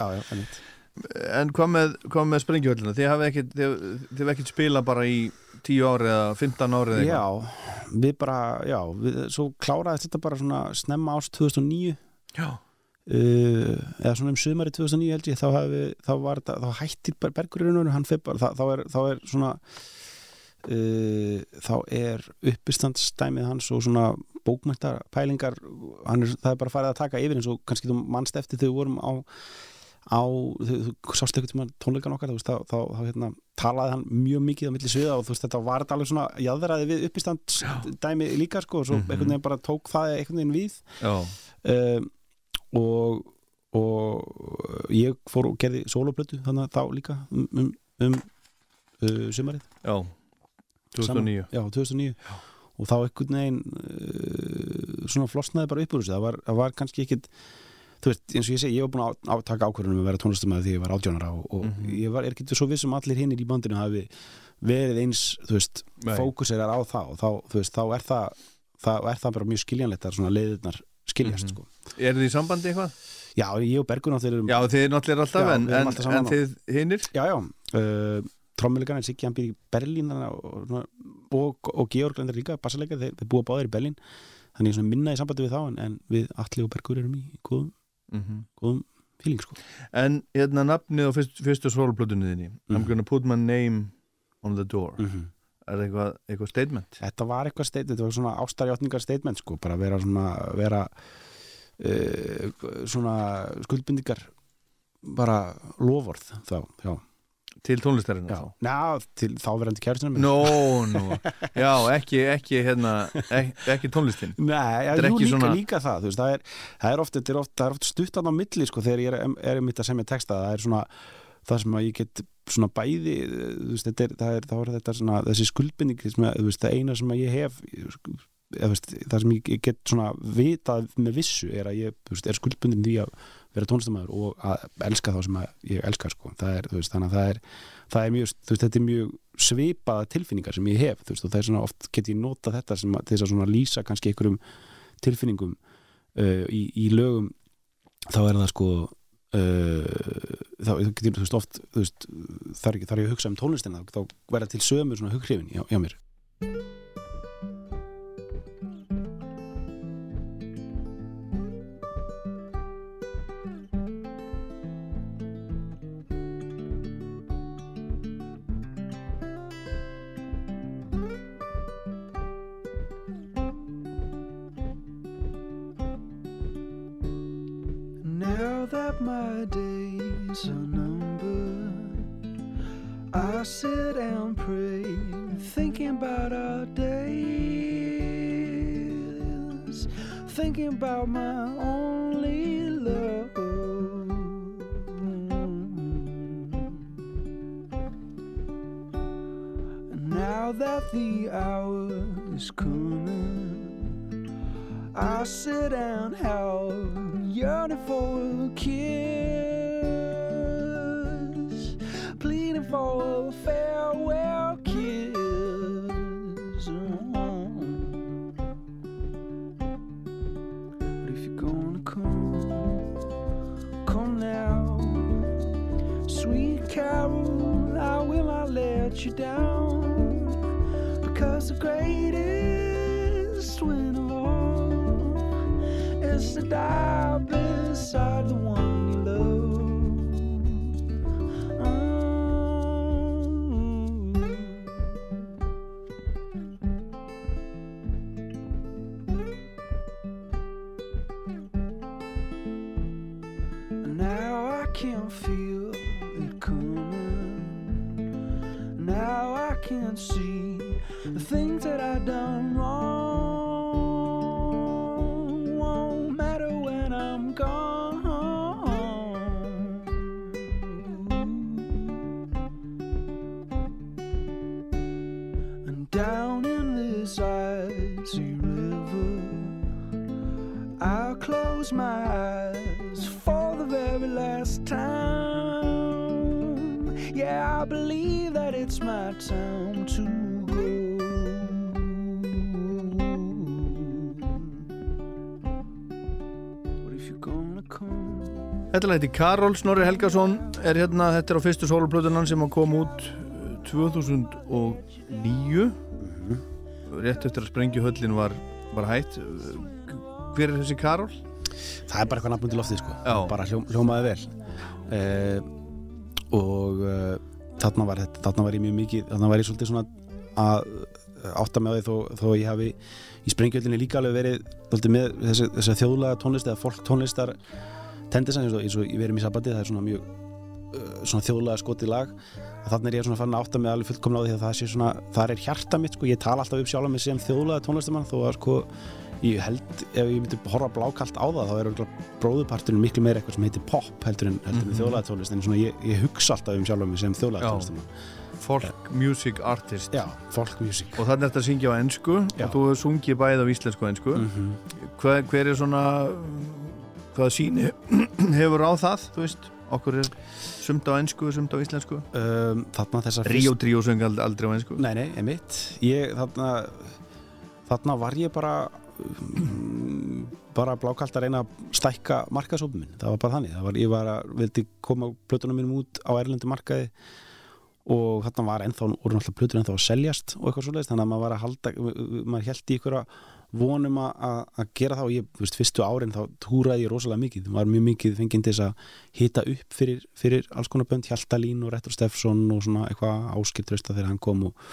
En hvað með, með sprengjuhöllina þið hafið ekkit, þið, ekkit spila bara í 10 ári eða 15 ári eða Já, við bara, já, við, svo kláraðist þetta bara svona snemma ást 2009 já, eða svona um sumari 2009 held ég þá, hafi, þá, var, þá hættir Ber- Bergurinn hann fer bara, þá, þá, er, svona uh, þá er uppistandsdæmið hans og svona bókmæntar pælingar er, það er bara farið að taka yfir eins og kannski þú mannst eftir þegar við vorum á á, þú, sást eitthvað tíma tónleikan okkar, veist, þá, þá, þá hérna, talaði hann mjög mikið á milli sviða og þú veist, þetta var alveg svona jáðraði við uppistandsdæmi líka sko, og svo Mhm. einhvern veginn bara tók það einhvern veginn við. Já, um, og og ég fór og gerði soloplötu þannig að þá líka um, um, um uh, sumarið. Já 2009 já, 2009 og þá einhvern veginn uh, svona flosnaði bara upp úr þessu. Það var, það var kannski ekkit þú veist, eins og ég segi, ég var búin að á- taka ákvörðunum að vera tónlistamæður því ég var átjónara og, og Mhm. ég var, er ekki svo viss um að allir hinnir í bandinu hafi verið eins, þú veist fókusirar á það. Og þá, veist, þá er það þá er það bara mjög skiljanlegt að svona leiðirnar skiljast, Mhm. sko Er þið í sambandi eitthvað? Já, ég og Bergur náttúrulega erum Já, þið náttúrulega alltaf Já, en, en, alltaf en á. þið hinnir? Já, já, uh, trommuleikarinn Siggi hann býr í Berlín og, og, og Georg Lendar líka, bassaleikar, þeir, þeir búa báðir í Berlín þannig ég er svona minna í sambandi við þá en, en við Atli og Bergur erum í góðum, Mm góðum fíling sko. En hérna nafnið á fyrst, fyrstu sólplötunni þinni I'm Mhm. gonna put my name on the door -hmm. Er það eitthvað, eitthvað statement? Þetta var eitthvað statement, þetta var svona ástarjátningar statement sko, bara vera svona vera uh, svona skuldbindingar bara lofórð þá, já, Til tónlistarinn já. Ná, til þáverandi kærtunum Nó, nó Já, ekki, ekki, hérna, ekki, ekki tónlistin. Nei, er jú, líka, svona- líka það, þú veist, það er, það er oft, þetta er oft, það er oft stuttan á milli, sko, þegar ég er, er einmitt að semja texta, það er svona það sem að ég get svona bæði veist, er, það er, er þetta svona þessi skuldbinding, veist, það eina sem ég hef veist, það sem ég get svona vitað með vissu er að ég, er skuldbindin því að vera tónlistamæður og að elska þá sem ég elska, sko, það er, þannig að það er það er mjög, þetta er mjög svipaða tilfinningar sem ég hef og það er svona oft get ég nota þetta sem, þess að svona lýsa kannski einhverjum tilfinningum uh, í, í lögum þá er það sko uh, þá get ég þú veist oft þú veist, þar, þar ég hugsa um tónlistina þá verða til sömu svona hughrifin hjá, hjá mér I sit and pray, thinking about our days, thinking about my only love. And now that the hour is coming. I sit and howl, yearning for a kiss, you down because the greatest win of all is to die close my eyes for the very last time. Yeah, I believe that it's my time to go. But if you're gonna come, Þetta læti Karol Snorri Helgason er hérna, þetta er á fyrstu soloplötunan sem kom út uh, 2009 rétt eftir að sprengjuhöllin var, var hætt hver er þessi Karol? Það er bara eitthvað nafnum til loftið sko. Já. bara hljó, hljómaði vel. Uh, og uh, þarna var, þetta- þarna var ég mjög mikið þarna var ég svolítið svona að átta með því þó, þó ég hafi í sprengjöldinni líka alveg verið með þessi, þessi þjóðlega tónlist eða fólk tónlistar tendisan eins og, eins og ég verið í sabati það er svona mjög uh, svona þjóðlega skotið lag. Að þannig er ég svona fann að átta með alveg fullkomna á því að það sé svona, það er hjarta mitt sko, ég tala alltaf upp sjálf mig sem þjóðlega tónlistamann þó að sko ég held, ef ég myndi horfa blákalt á það þá er bróðuparturinn miklu meira eitthvað sem heitir pop heldur en, heldur en þjóðlega tónlist en svona ég, ég hugsa alltaf um sjálf mig sem tónlistamann Folk Music Artist. Já, folk music. Og þannig er þetta að syngja á ennsku og þú hefur sungið bæði á íslensku og ennsku mm hver, hver er svona hvaða síni [CLEARS THROAT] hefur á það þú veist, okkur er sumt á ennsku sumt á íslensku. Um, Þarna þessar Ríó Tríó ald- aldrei á ennsku Nei, nei, emitt ég, þarna, þarna var ég bara um, bara blákalt að reyna að stækka markaðsópum minn, það var bara þannig. Var, ég var að, vildi koma plötunum mínum út á erlendi markaði og þarna var ennþá, voru náttúrulega plötur ennþá að seljast og eitthvað svoleiðist, þannig að maður var að halda maður held í ykkur vonum að, að, að gera það og ég, þú veist, fyrstu árin þá túraði ég rosalega mikið, það var mjög mikið fenginn til þess að hita upp fyrir, fyrir alls konar bönd, Hjaltalín og Rettur Steffsson og svona eitthvað áskiltrösta þegar hann kom og,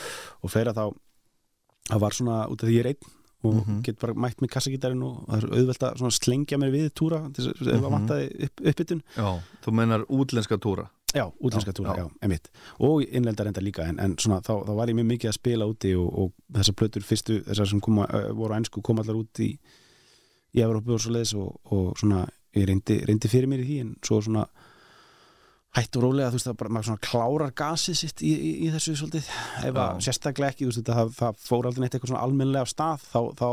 og fleira þá það var svona út af því ég er einn og Mhm. get bara mætt með kassagítarinn og það er auðvelt að slengja mér við túra þess að ef Mhm. að vantaði upp, uppbytun Já, þú mennar útlenska túra Já, útlenska túra, já. já, emitt og innlendar enda líka, en, en svona þá, þá var ég mjög mikið að spila úti og, og þessar plötur fyrstu, þessar sem koma, voru á ennsku kom allar út í í Evrópu og svo leiðis og, og svona ég reyndi, reyndi fyrir mér í því en svo svona hætt og rólega, þú veist, það bara, maður svona klárar gasið sitt í, í, í þessu svolítið. Ef að Já. sérstaklega ekki, þú veist, það, það fór aldrei neitt eitthvað svona almennlega af stað, þá, þá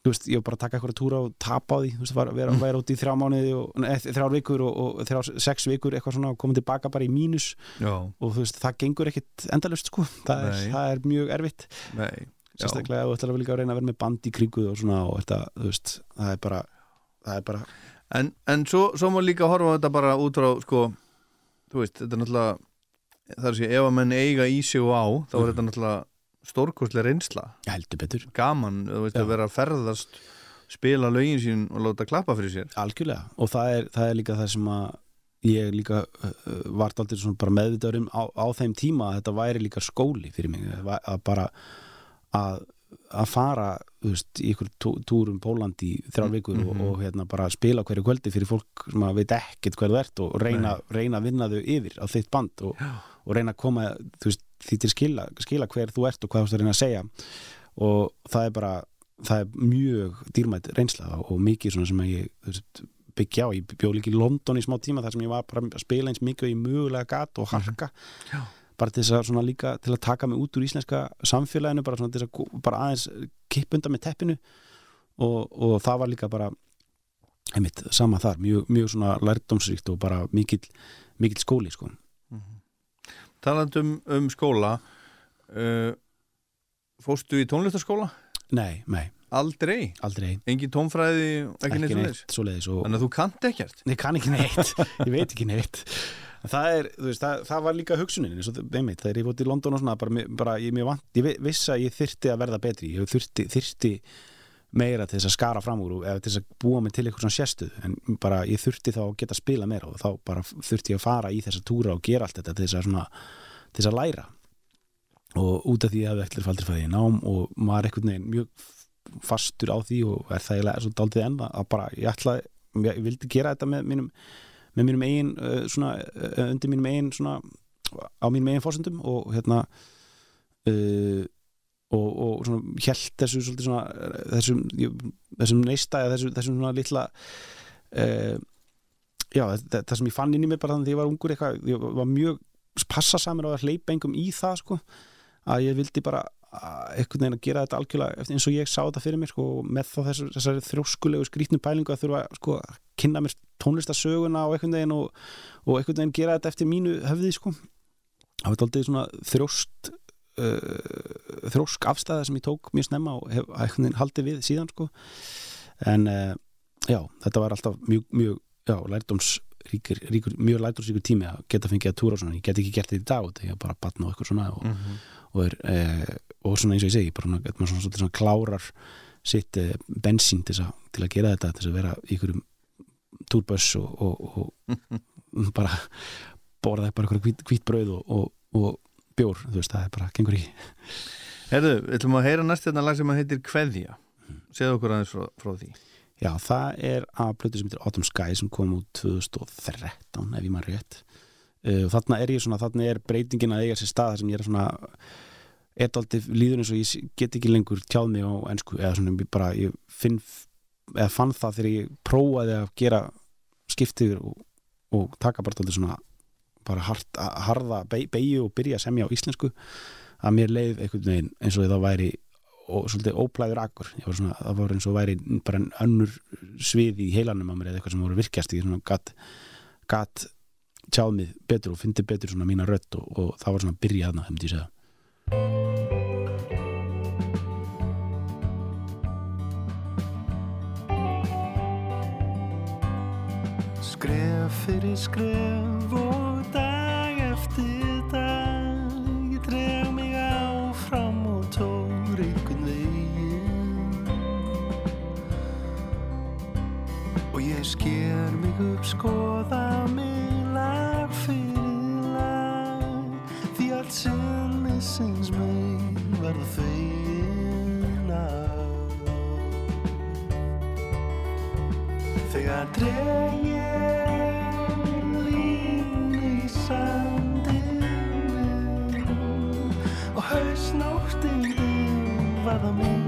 þú veist, ég var bara að taka eitthvað túra og tapa á því, þú veist, var, vera, vera út í þrjá mánuði og e, þrjár vikur og, og þrjár, sex vikur eitthvað svona og koma tilbaka bara í mínus. Já, og þú veist, það gengur ekkit endalust sko, það er, það er mjög erfitt. Nei já. sérstaklega ef þú ætlar að líka að reyna að vera með band í kringu og svona og þetta, þú veist, það er bara það er bara, En, en svo, svo má líka horfa á þetta bara út frá sko, þú veist, þetta er náttúrulega að segja, ef að menn eiga í sig og á þá er þetta náttúrulega stórkostlega reynsla. Ég heldur betur. Gaman, þú veist, Já. að vera að ferðast spila lögin sín og láta klappa fyrir sér. Algjörlega. Og það er, það er líka það sem að ég líka uh, var aldrei svona bara meðvitaður um á, á þeim tíma að þetta væri líka skóli fyrir mig. Að bara að, að fara veist, í ykkur tú, túrum Póland í þrjár vikur Mhm. og, og hérna bara spila hverju kvöldi fyrir fólk sem að veit ekkert hver þú ert og reyna, reyna að vinna þau yfir á þitt band og, og reyna að koma veist, því til skila, skila hver þú ert og hvað þú ert að reyna að segja. Og það er bara það er mjög dýrmætt reynsla og mikið svona sem ég veist, byggja á, ég bjóð líka í London í smá tíma þar sem ég var bara að spila eins mikið ég mögulega gat og harka. Já. Bara til þess að líka til að taka mig út úr íslenska samfélaginu bara svona að bara aðeins kipp undan með teppinu. Og, og það var líka bara einmitt, sama þar, mjög, mjög svona lærdómsríkt og bara mikill mikill skóli sko. Talandi um, um skóla uh, Fóstu í tónlistaskóla? Nei, nei, Aldrei? aldrei. Engin tónfræði, ekki, ekki neitt neitt svoleiðis Þannig að þú kannt ekkert? Ég kann ekki neitt, [LAUGHS] ég veit ekki neitt það er, þú veist, það, það var líka hugsunin eins og einmitt, þegar ég fótt í London og svona bara, bara ég, vant, ég vi- vissi að ég þyrti að verða betri, ég þyrti, þyrti meira til þess að skara fram úr eða til þess að búa mig til eitthvað svona sérstuð. En bara ég þurfti þá að geta að spila meira og þá bara þurfti ég að fara í þessa túra og gera allt þetta til þess að svona til þess að læra. Og út af því að ég eftir faldri fæði í nám og maður er einhvern veginn mjög fastur á því og er það eiginlega svo daldið enn að bara ég ætlaði, ég, ég vildi gera þetta með mínum, með mínum eigin uh, svona, uh, undir mínum eigin svona á mínum eigin fórsendum og hérna uh, og, og svona hjælt þessu svolítið svona þessum, þessum neista eða þessum, þessum svona litla uh, já, það, það sem ég fann inn í mig bara þannig að ég var ungur eitthvað, ég var mjög passa samir á að hleypa engum í það sko, að ég vildi bara einhvern veginn að gera þetta algjörlega eins og ég sá þetta fyrir mér sko, og með þá þessu, þessari þrjóskulegu skrýtnu pælingu að þurfa sko, að kynna mér tónlistasöguna og einhvern veginn og, og einhvern veginn gera þetta eftir mínu höfði sko. það var aldrei svona þrjóst uh, þrjósk afstæða sem ég tók mjög snemma og hef einhvern veginn haldið við síðan sko. en uh, já, þetta var alltaf mjög, mjög já, lærdóms ríkur, ríkur, mjög lærdómsríkur tími að geta fengið að túra svona, ég get ekki gert þetta í dag þegar ég bara batna og eitthvað svona og, Mhm. Og, er, eh, og svona eins og ég segi bara svona, svona, svona, svona klárar sitt eh, bensín til, að, til að gera þetta til að vera í ykkurum túrböss og, og, og [LAUGHS] bara borða ykkur hvít, hvít brauð og, og, og bjór, þú veist, það er bara, gengur ekki Herðu, við ætlum að heyra næst þetta lag sem að heitir Kveðja. Segðu okkur aðeins frá, frá því. Já, það er að plötu sem heitir Autumn Sky sem kom út 2013 ef ég maður rétt og þarna er ég svona, þarna er breytingin að eiga sér stað sem ég er svona aldrei líður eins og ég get ekki lengur tjáð mig á ennsku eða svona ég bara ég finn eða fann það þegar ég prófaði að gera skiptið og, og taka bara aldrei svona bara hart, harða beigju og byrja að semja á íslensku að mér leið einhvern veginn eins og það væri og svolítið óplæður akkur svona, það var eins og væri bara en önnur svið í heilanum á mér eða eitthvað sem voru virkjast í svona gatt gat tjáð mig betur og fyndi betur svona mína rödd og, og það var svona að byrja þarna, hefndi ég segja. Skref fyrir skref og dag eftir dag Ég dreg mig áfram og tór einhvern veginn. Og ég sker mig upp, skoða sem missins mig verður fegin af Þegar dreg ég línu í sandinu og hausnóttinu varða mungu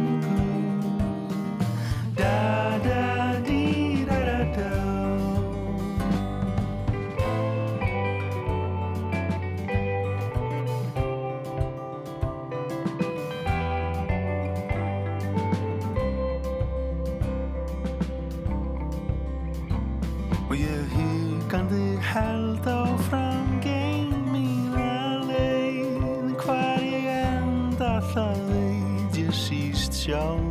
想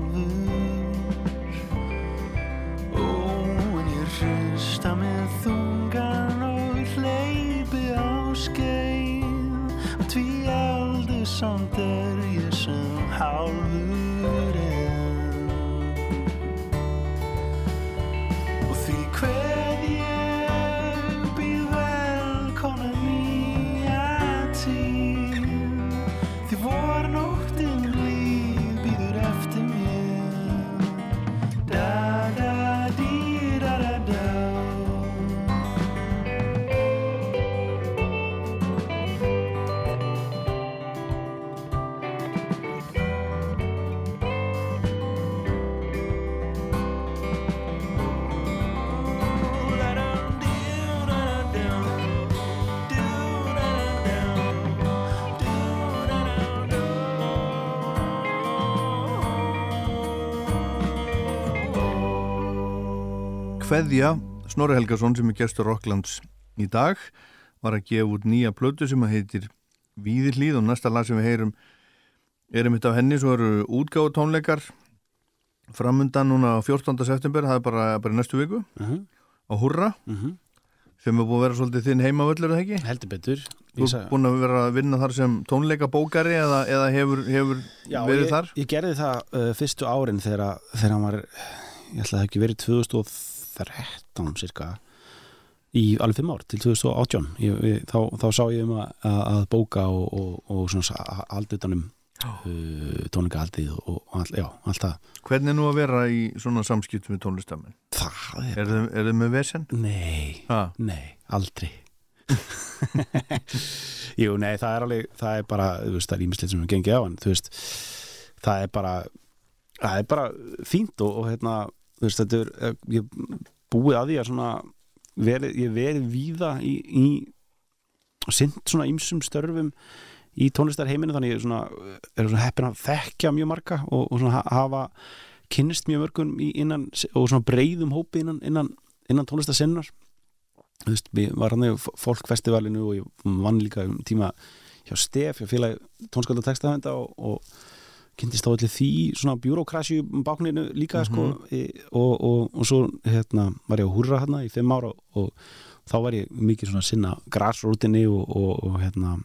Kveðja, Snorri Helgason sem er gestur Rocklands í dag var að gefa út nýja plötu sem að heitir Víðirlíð og næsta lag sem við heyrum er einmitt af henni, svo eru útgáðu tónleikar framundan núna á 14. september, það er bara, bara næstu viku Mhm, á Hurra mhm. sem er búið að vera svolítið þinn heimavöllur, er það ekki? heldur betur Þú er búin að vera að vinna þar sem tónleikabókari eða, eða hefur, hefur Já, verið ég, þar? ég gerði það uh, fyrstu árin þegar, þegar hann var ég ætla að það ekki verið 2013 cirka í alveg fimm ár til 2018 ég, ég, þá, þá sá ég um að, að, bóka og, og, og svona aldutanum uh, tónleikahaldið og, all, já, allt það Hvernig er nú að vera í svona samskiptum með tónlistamenn? það er, þið, er þið með vesen? nei, Ha? nei, aldrei [LAUGHS] Jú, nei, það er alveg það er bara, þú veist, það er ímislegt sem við gengið á en þú veist, það er bara það er bara fínt og, og hérna, veist, þetta er eh, ég búið að því að svona verið, ég verið víða í, í sint svona ýmsum störfum í tónlistarheiminu þannig ég svona, er svona heppin að þekkja mjög marga og, og svona ha- hafa kynnist mjög mörgum innan og svona breyðum hópi innan, innan, innan tónlistarsinnar þú veist, ég var hann í fólkfestivalinu og ég vann líka um tíma hjá Stef, hjá félagi tónskölda textafenda og, og kynntist á allir því svona bjúrókrasju bákninu líka sko e, og, og, og svo hérna var ég á húrra hérna í fimm ára og, og þá var ég mikið svona sinna grassrútinni og, og, og hérna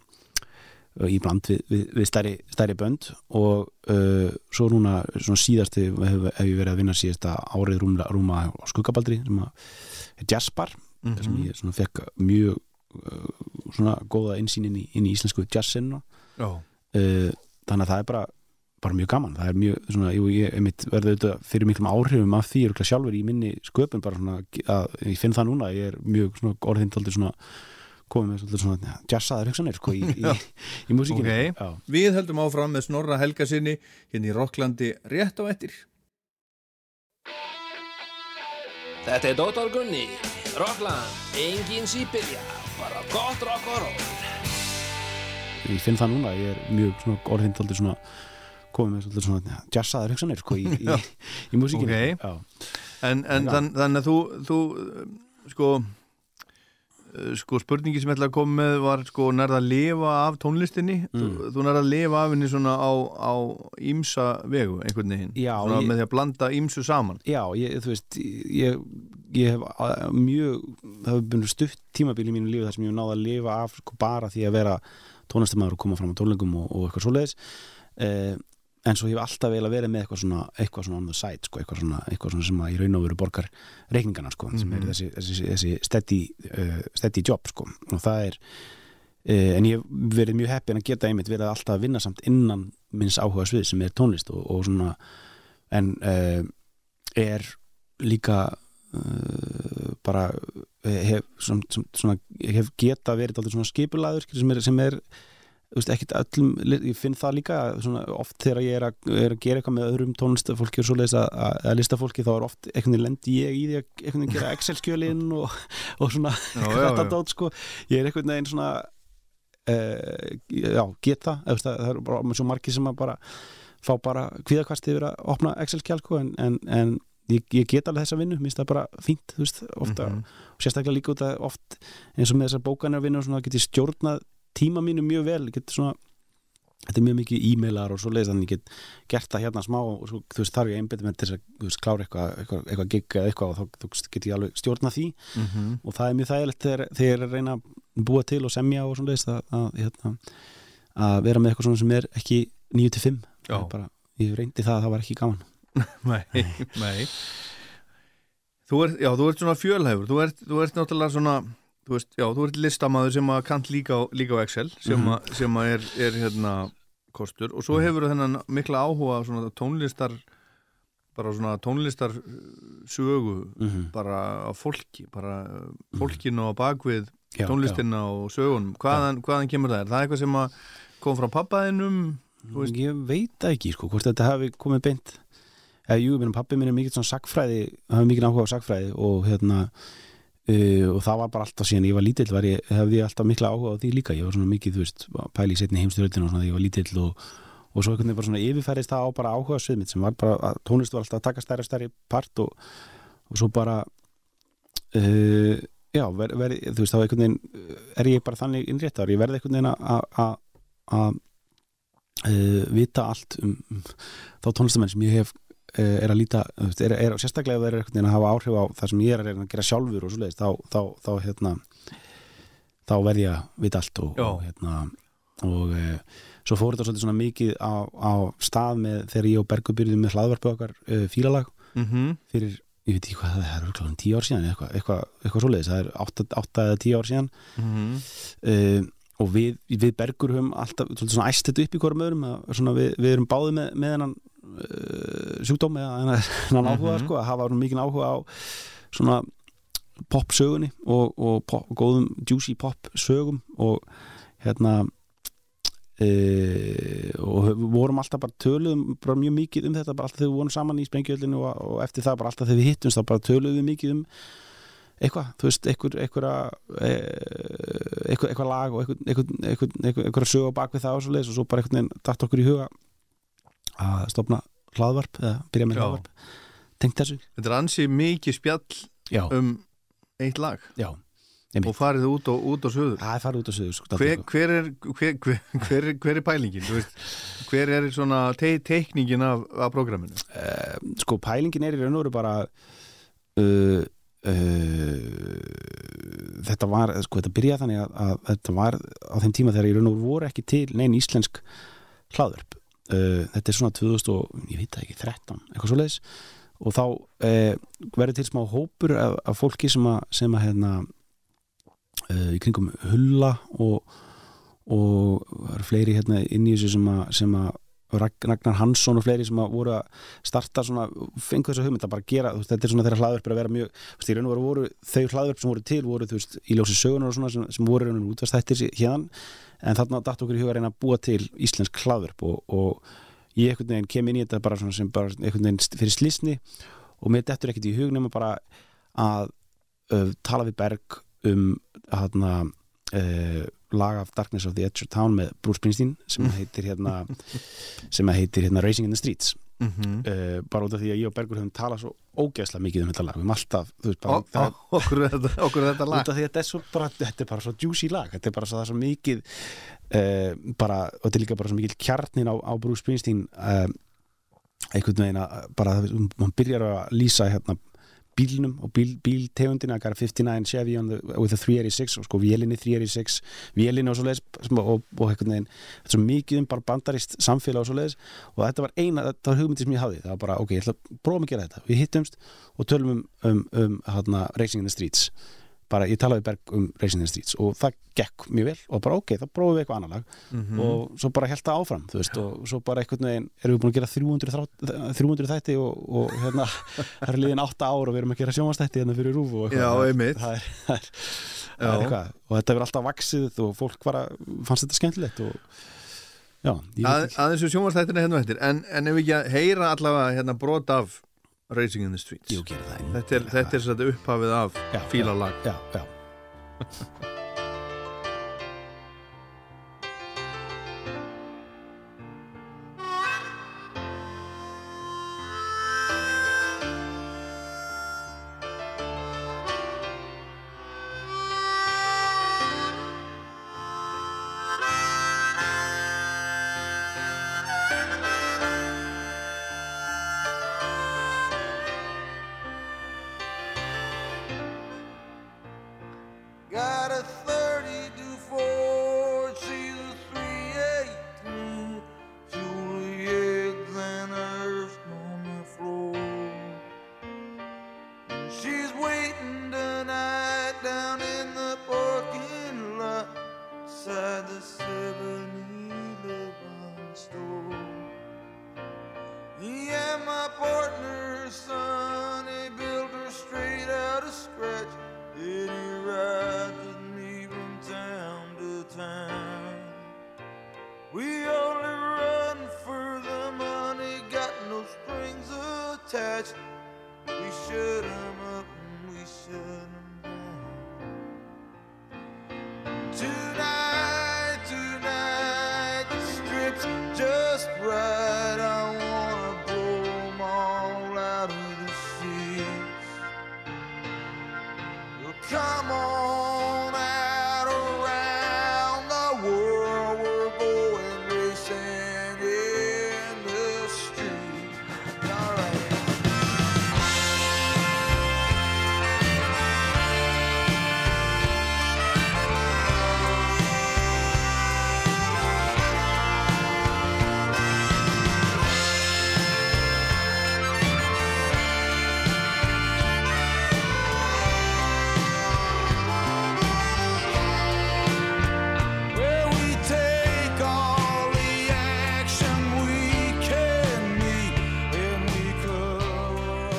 í bland við, við, við stærri, stærri bönd og uh, svo núna svona síðasti hef, hef ég verið að vinna síðasta árið rúma, rúma á skuggabaldri sem að jazzbar Mhm. sem ég svona fekk mjög uh, svona góða innsýn inn í, inn í íslensku jazzinu Já. uh, þannig að það er bara, bara mjög gaman það er mjög svona, jú, ég einmitt verði auðvitað fyrir miklum áhrifum af því örugglega sjálfur í minni sköpun bara svona, að ég finn það núna ég er mjög svona orðindaldi svona komið með svona jazzaðar hugsanir sko, í, [LAUGHS] í, í, í músíkinu Ok. Já. Við heldum áfram með Snorra Helga sinni hérna í Rocklandi rétt á ettir. Þetta er Dóttar Gunni, Rockland, engin sípilja, bara gott rock og roll. ég finn það núna, ég er mjög svona orðindaldi svona komið með svolítið svona jazzaðar hugsanir sko, í, [LAUGHS] í, í músíkinu Ok. Já. En, en þann, þannig að þú, þú sko, uh, sko spurningi sem ég ætla að koma með var sko nærða að lifa af tónlistinni þú, Mm. þú nærða að lifa af henni svona á, á ímsa vegu einhvern veginn Já, svona ég- með því að blanda ímsu saman Já, ég, þú veist, ég, ég hef að- mjög, það hefur búin stutt tímabil í mínu lífi þar sem ég hef náð að lifa af sko, bara því að vera tónlistamæður og koma fram á tónleikum og, og eitthvað svoleiðis eh, en svo hef ég alltaf vel að vera með eitthvað svona, eitthvað svona on the side, sko, eitthvað svona, eitthvað svona sem að í raun og veru borgar reikningana, sko, sem er þessi, þessi, þessi steady, uh, steady job, sko, og það er uh, en ég hef verið mjög heppin að geta einmitt verið alltaf að vinna samt innan minns áhuga svið sem er tónlist og, og svona en uh, er líka uh, bara eh, hef, svona, ég hef geta verið alltaf svona skipulaður sem er, sem er veist, ekkit öllum, ég finn það líka svona, oft þegar ég er að, er að gera eitthvað með öðrum tónlistafólki og svoleiðis að, að, að listafólki þá er oft einhvern veginn lendi ég í því að einhvern veginn gera Excel-skjölin [LAUGHS] og, og svona þetta dót sko ég er einhvern veginn svona uh, já, eða, þú veist, það er bara svo margir sem að bara fá bara kvíðakvast yfir að opna Excel-skjál sko, en, en, en ég, ég get alveg þessa vinnu, minnst það bara fínt þú veist, ofta, Mhm. og sérstaklega líka út að oft eins og með þessar bókanir vinnu og svona get ég stjórnað tíma mínu mjög vel, svona þetta er mjög mikið e-mailar og svo leiðis þannig ég get gert það hérna smá og svo, þú veist, þarf ég einbæti mér til þess að veist, klára eitthvað, eitthvað, eitthvað gig eða eitthvað og þá get ég alveg stjórnað því. Mhm. og það er mjög þægilegt þegar, ég að reyna að búa til og semja og svona leiðist að, að, hérna, að vera með eitthvað svona sem er ekki 9-5 Já. Það er bara, ég reyndi það að það var ekki gaman. [LAUGHS] Nei, nei. Þú ert, já, þú ert svona fjölhæfur. Þú ert, þú ert náttúrulega svona þú veist, já, þú ert listamaður sem að kant líka á, líka á Excel sem, Mhm. að, sem að er, er hérna kostur. Og svo hefur þennan mikla áhuga á svona tónlistar bara svona tónlistar uh, sögu mm bara á fólki bara uh, fólkinu á bakvið já, tónlistina og sögunum. Hvaðan, hvaðan kemur það? Er það eitthvað sem að kom frá pappaðinum? Ég veit ekki, sko, hvort þetta hafi komið beint. Eða jú, minnum pappi minn er mikið svona sagfræði, hafi mikið áhuga á sagfræði og hérna uh, og það var bara alltaf síðan ég var lítill var ég, hefði ég alltaf mikla áhuga á því líka. Ég var svona mikið, þú veist, að pæla í setni heimstyröldinu og svona þegar ég var lítill og, og svo einhvern veginn bara svona yfirfærist það á bara áhuga mitt sem var bara, að tónlist var alltaf að taka stærri stærri part og, og svo bara uh, já, ver, ver, þú veist, þá einhvern veginn uh, er ég bara þannig innréttar, ég verði einhvern veginn að- vita allt um, um þá tónlistamenn sem ég hef er að líta, er, er, sérstaklega ef það er einhvern veginn að hafa áhrif á það sem ég er að gera sjálfur og svoleiðis, þá, þá, þá hérna þá verð ég að vita allt og, og hérna og uh, svo fór þetta svolítið svona mikið á, á stað með þegar ég og Bergur byrjuðum með hlaðvarpu okkar uh, fílalag Mm -hmm. fyrir, ég veit ekki hvað það er, það er örugglega um tíu ár síðan eitthvað, eitthvað, eitthvað svoleiðis, það er átta, eða tíu ár síðan. Uh, og við, við Bergur höfum alltaf svolítið svona æst þetta upp í hverjum öðrum við, við erum báðið með, með hennan sjúkdóm eða hennan, áhuga Mhm. sko, að hafa mikið áhuga á svona pop sögunni og, og pop, góðum juicy pop sögum og hérna e, og við vorum alltaf bara töluðum bara mjög mikið um þetta bara alltaf þegar við vorum saman í sprengjöldinu og, og eftir það bara alltaf þegar við hittumst þá bara töluðum við mikið um eitthvað, þú veist, eitthvað, eitthvað lag og einhver sög á bakvið það og svo leiðis og svo bara veginn dætt okkur í huga að stopna hlaðvarp eða byrja með hlaðvarp. Tengt þessu, Þetta er ansi mikið spjall já, um eitt lag. Já og farið út og, út og söður það er farið út á sögur sko, hver, hver, er, hver, hver, hver, er, pælingin? Hver er svona te teikningin af, af prógraminu? uh, sko pælingin er í raun og veru bara uh, uh, þetta var sko þetta byrjaði þannig að, að þetta var á þeim tíma þegar í raun og veru voru ekki til neinn íslensk hlaðverp uh, þetta er svona 2000 og ég veit ekki 13, eitthvað svo leiðis og þá uh, verður til smá hópur af, af fólki sem að, sem að hérna uh, í kringum hulla og og það eru fleiri hérna inn í þessu sem að, sem að Ragnar Hansson og fleiri sem að voru að starta svona, fengu þessu hugmynd að bara gera, veist, þetta er svona þeirra hlaðverp að vera mjög, veist, í raun og veru voru þau hlaðverp sem voru til, voru, þú veist, í ljósi sögunar og svona sem, sem voru raun og veru útvastættir hérna, en þarna datt okkur í huga að reyna að búa til íslensk hlaðverp og, og ég einhvern veginn kem inn í þetta bara svona sem bara einhvern veginn fyrir slísni og mér dettur ekkert í hug nema bara að uh, tala við Berg um hérna uh, lag af Darkness of the Edge of Town með Bruce Springsteen sem [LAUGHS] heitir hérna sem heitir hérna Racing in the Streets. Mm -hmm. uh, bara út af því að ég og Bergur höfum talað svo ógeðslega mikið um þetta lag, við höfum alltaf þú veist, bara, það, okkur, er þetta, okkur þetta lag út af því að þetta er, svo bara, þetta er bara svo juicy lag. Þetta er bara svo, er svo mikið uh, bara, og þetta er líka bara svo mikið kjarnin á, á Bruce Springsteen uh, einhvern veginn að bara, hann byrjar að lýsa hérna bílnum og bíl, bíltegundina I got a 59 Chevy the, with a 386 og sko vélinni 386 vélinni og svo leiðis og, og einhvern veginn, þetta er svo mikið um bara bandarist samfélag og svo leiðis og þetta var eina, þetta var hugmyndi sem ég hafði það var bara, ok, ég ætla að prófa að gera þetta. Við hittumst og tölum um, um, um hérna, Racing in the Streets bara, ég talaði Berg um Racing in the Streets og það gekk mjög vel og bara ok, þá prófum við eitthvað annar lag Mhm. og svo bara held það áfram veist, og svo bara einhvern veginn erum við búin að gera 300, þrá- 300 þætti og, og hérna, [LAUGHS] það er liðin 8 ár og við erum að gera sjónvastætti hérna fyrir rúf og Já, það er- einmitt. það er, það er, það Já. er eitthvað og þetta hefur alltaf vaksið og fólk bara fannst þetta skemmtilegt og já, Að, aðeins við sjónvarsþættina hérna á eftir en, en ef við ekki að heyra allavega hérna brot af Racing in the Streets. Jú, þetta er, er upphafið af fílalag. já, já, [LAUGHS]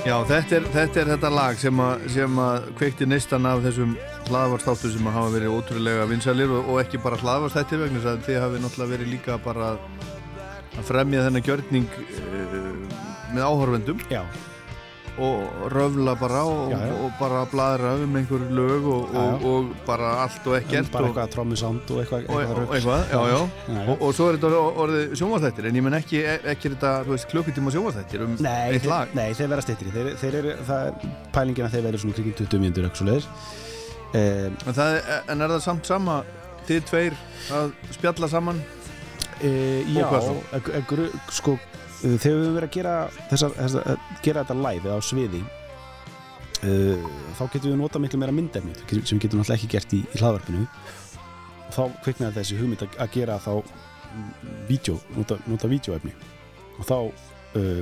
Já, þetta er, þetta er þetta lag sem að, sem að kveikti neistan af þessum hlaðvarstáttu sem hafa verið ótrúlega vinsalir og, og ekki bara hlaðvarstættir vegna þess að þið hafi náttúrulega verið líka bara að fremja þennan gjörning uh, með áhorfendum. Já, og röfla bara og, Já, já. og bara bladra um einhver lög og, Já, og, og bara allt og ekkert bara og, eitthvað trommusánd og eitthvað, og, eitthvað, já, já. Og, og svo er þetta orðið- sjónvarsþættir en ég menn ekki, ekki er þetta, þú veist, klukkutíma sjónvarsþættir um Nei, eitt lag? nei, þeir vera stittri þeir, þeir eru, það er pælingin að þeir verður svona kringin 20 mínútur eitthvað svo leiðis um, En, en er það samt sama þið tveir að spjalla saman? e, Já, e, e, sko e, þegar við höfum verið að gera þessar, þessar, gera þetta live eða á sviði e, þá getum við nota miklu meira myndefni sem getum náttúrulega ekki gert í, í hlaðvarpinu þá kviknaði þessi hugmynd að, að gera þá vídeo, nota, nota vídeoefni og þá uh,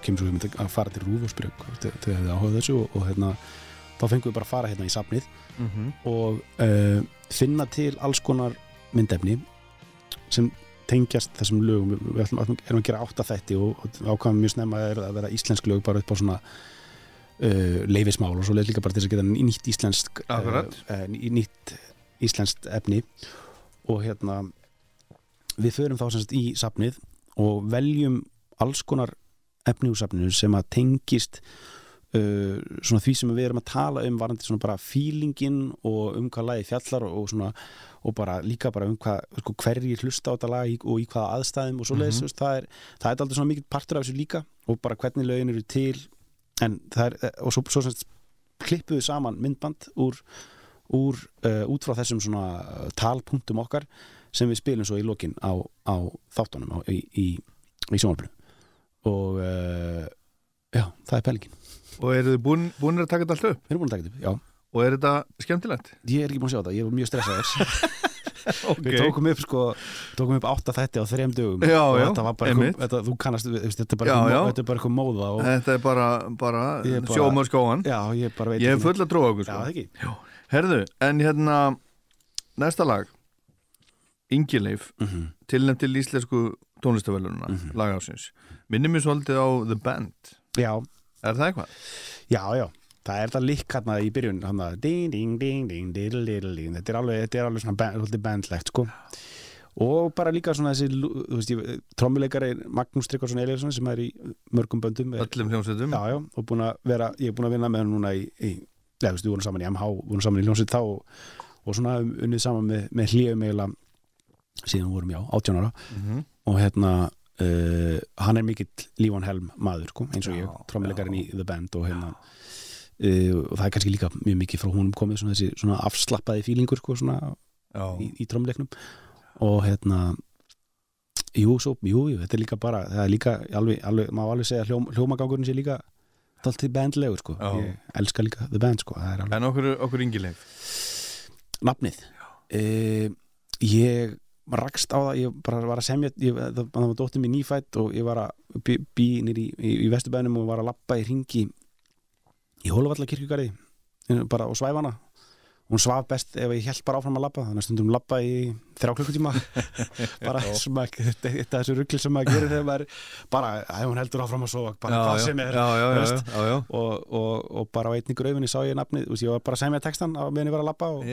kemur svo hugmynd að- fara til Rúf og spyrja þau þau hefði áhugað þessu og, og hérna, þá fengum við bara að fara hérna í safnið mm -hmm. og uh, finna til alls konar myndefni sem tengjast þessum lögum við, ætlum, erum að gera átta þætti og, og ákvæmum mjög snemma er að vera íslensk lög bara upp á svona uh, leifismál og svo leið líka bara til þess að geta nýtt íslensk Akkurat. uh, nýtt íslenskt efni og hérna við förum þá sem sagt í safnið og veljum alls konar efni úr safninu sem að tengist uh, svona því sem við erum að tala um varandi svona bara feelingin og um hvað lagi fjallar og, og svona og bara líka bara um hvað sko, hverjir hlusta á þetta lag í, og í hvaða aðstæðum og svo leiðis, mm það er það er aldrei svona mikið partur af þessu líka og bara hvernig lögin eru til en það er, eh, og svo, svo sem sagt klippuðu saman myndband úr, úr uh, út frá þessum svona talpunktum okkar sem við spilum svo í lokin á, á þáttunum á, í, í, í sjónvarpinu. Og uh, já, það er pælingin. Og eru þið búin, búin að taka þetta allt upp? við erum búin að taka þetta upp, já Og er þetta skemmtilegt? ég er ekki búin að sjá þetta, ég er mjög stressaður. [LAUGHS] Ok. við tókum upp sko tókum upp átta þætti á þrejum dögum. Já, og já, þetta var bara eitthvað, þetta, þú kannast, við- þetta er bara eitthvað þetta er móða og, Þetta er bara, bara, er bara- sjóma skóan. Já, ég bara veit Ég er ekki- full að tróða okkur sko. Herðu, en hérna Næsta lag. Ingileif, mm -hmm. tilnæmt til íslensku tónlistavælununa, Mhm. lagásins Minnir mér svolítið á The Band. Já, Er það eitthvað? já, já það er þetta lík hérna í byrjun hana, ding, ding, ding. Þetta, er alveg, þetta er alveg svona bandlegt sko. og bara líka svona þessi trommuleikari Magnús Tryggvarsson Eliasson sem er í mörgum böndum er, Öllum hljómsveitum já, já, og vera, ég er búin að vinna með hann núna í, í já, veist, við vorum saman í MH vorum saman í Ljónsveit þá og, og svona unnið saman með, með hlíum eiginlega síðan vorum já, 18 ára Mhm. og hérna uh, hann er mikill Lífan Helm maður sko, eins og Já, ég, trommuleikarinn í The Band og hérna uh, og það er kannski líka mjög mikið frá húnum komið svona þessi svona afslappaði fílingur sko, svona í, í trommuleiknum og hérna jú, svo, jú, jú, þetta er líka bara það er líka, alveg, alveg, má alveg segja hljóm, hljómagangurinn sé líka dálítið bandlegur sko, Já. ég elska líka The Band sko, það er alveg En okkur, okkur Ingileif nafnið? Uh, ég rakst á það, ég bara var að semja ég, það, var dóttir mér nýfætt og ég var að bí, bí nýr í, í, í vesturbænum og var að lappa í ringi í Hóluvalla kirkjugarði bara og svæfana. Hún svaf best ef ég held bara áfram að labba þannig að stundum labba í þrjá klukkutíma. [LAUGHS] Bara sem að þetta er þessu ruggli sem maður gerir þegar maður bara, að hún heldur áfram að sofa bara hvað sem er já, þú já, veist. já, já. Og, og, og bara á einni gröfinni sá ég nafnið veist, ég var bara að segja mér textan á meðan ég var að labba og,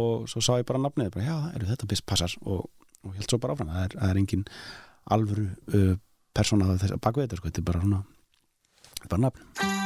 og svo sá ég bara nafnið bara, já, eru þetta best passar? Og, og held svo bara áfram. Það er, það er engin alvöru uh, persóna að þetta sko. þetta er bara svona er bara nafn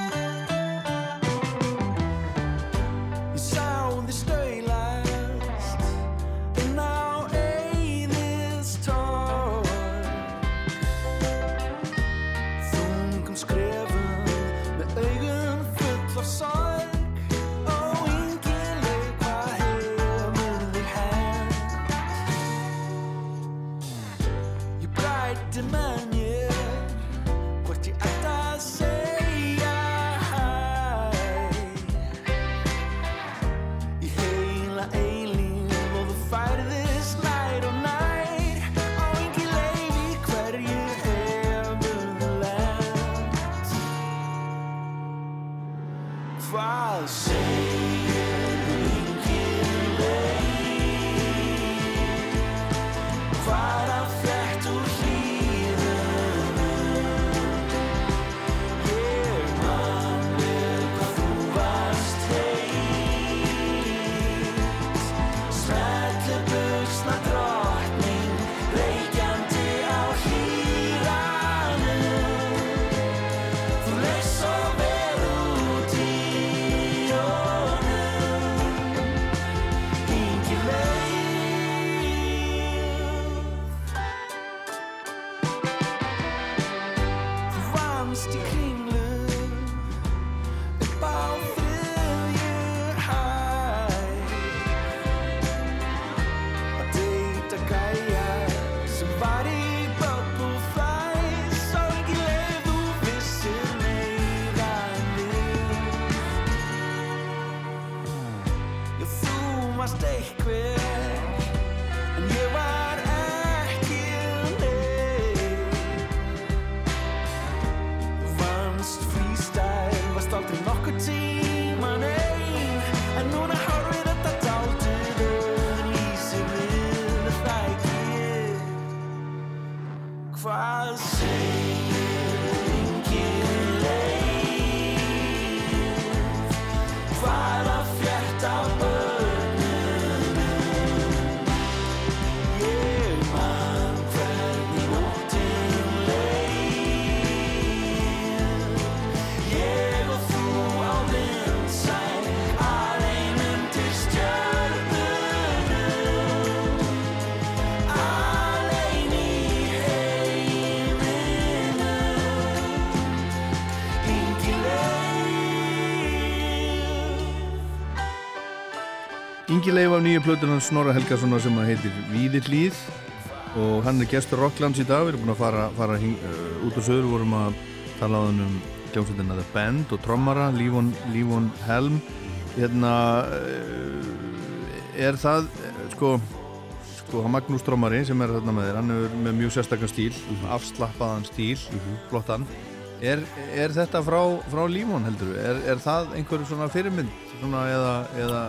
Ingi Leif af nýju plötunan Snorra Helgasonar sem að heitir Víðirlíð og hann er gestur Rocklands í dag. Við erum búin að fara, fara hing, uh, út og söður vorum að tala á hann um hljómsveitina The Band og trommara Lífon, Lífon Helm. Hérna uh, er það uh, sko sko Magnús trommari sem er þarna með þér hann er með mjög sérstakkan stíl afslappaðan stíl, flottan er, er þetta frá, frá Lífon heldur við, er, er það einhverju svona fyrirmynd? Svona eða, eða,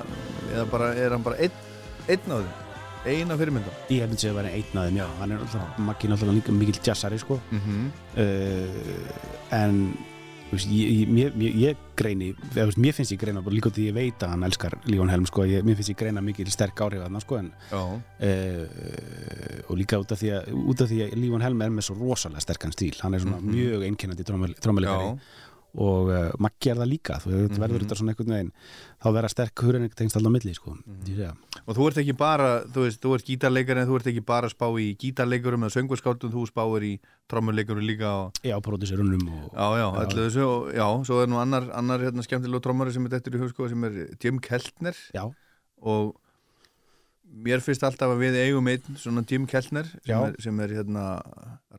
eða bara, er hann bara einn, einn af þeim? Eina fyrirmynda Ég myndi segja að vera einn af þeim, já. Hann er alltaf, er náttúrulega líka mikill jazzari, sko. Mm -hmm. uh, En veist, ég, ég, ég, ég, ég greini veist, Mér finnst ég greina, bara líka því ég veit að hann elskar Lífon Helm, sko ég, Mér finnst ég greina mikil sterk áhrif að hann, sko en, uh, Og líka út af því að, að Lífon Helm er með svo rosalega sterkan stíl Hann er svona mjög einkennandi trómalegari já, og uh, Maggi er það líka þú veist, verður þetta svona einhvern veginn þá verða sterk hurinn tengst alltaf milli sko. mm og þú ert ekki bara þú veist, þú ert gítarleikari en þú ert ekki bara að spá í gítarleikurum eða söngvarskáttum, þú spáir í trommuleikurum líka og Já, pródúsirunum og Já, já, allir þessu og já, svo er nú annar, annar hérna skemmtilega trommari sem er dettur í hugsko sem er Jim Keltner. Já, og mér finnst alltaf að við eigum einn svona Jim Keltner sem Já. er, sem er hérna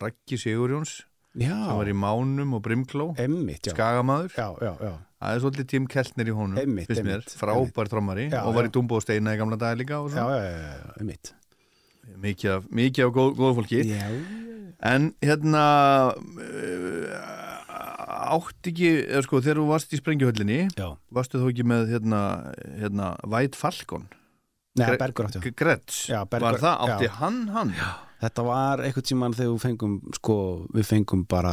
Raggi Sigurjóns sem var í Mánum og Brimkló. Emmitt já. Skagamaður, já, já, já, það er svolítið Jim Keltner í honum mér, einmitt, frábær trommari og var í Dumbo og Steina í gamla daga líka og já, svona, já, já, já, emmitt mikið af, mikið af góð, góð fólki. Já, En hérna uh, átt ekki, eða sko, þegar þú varst í sprengjuhöllinni, varstu þú ekki með hérna, hérna, White Falcon? Nei, Bergur átti G- Gretsch, Já, Bergur- var það, átti já. hann hann? Já. Þetta var eitthvað tímann þegar við fengum sko, við fengum bara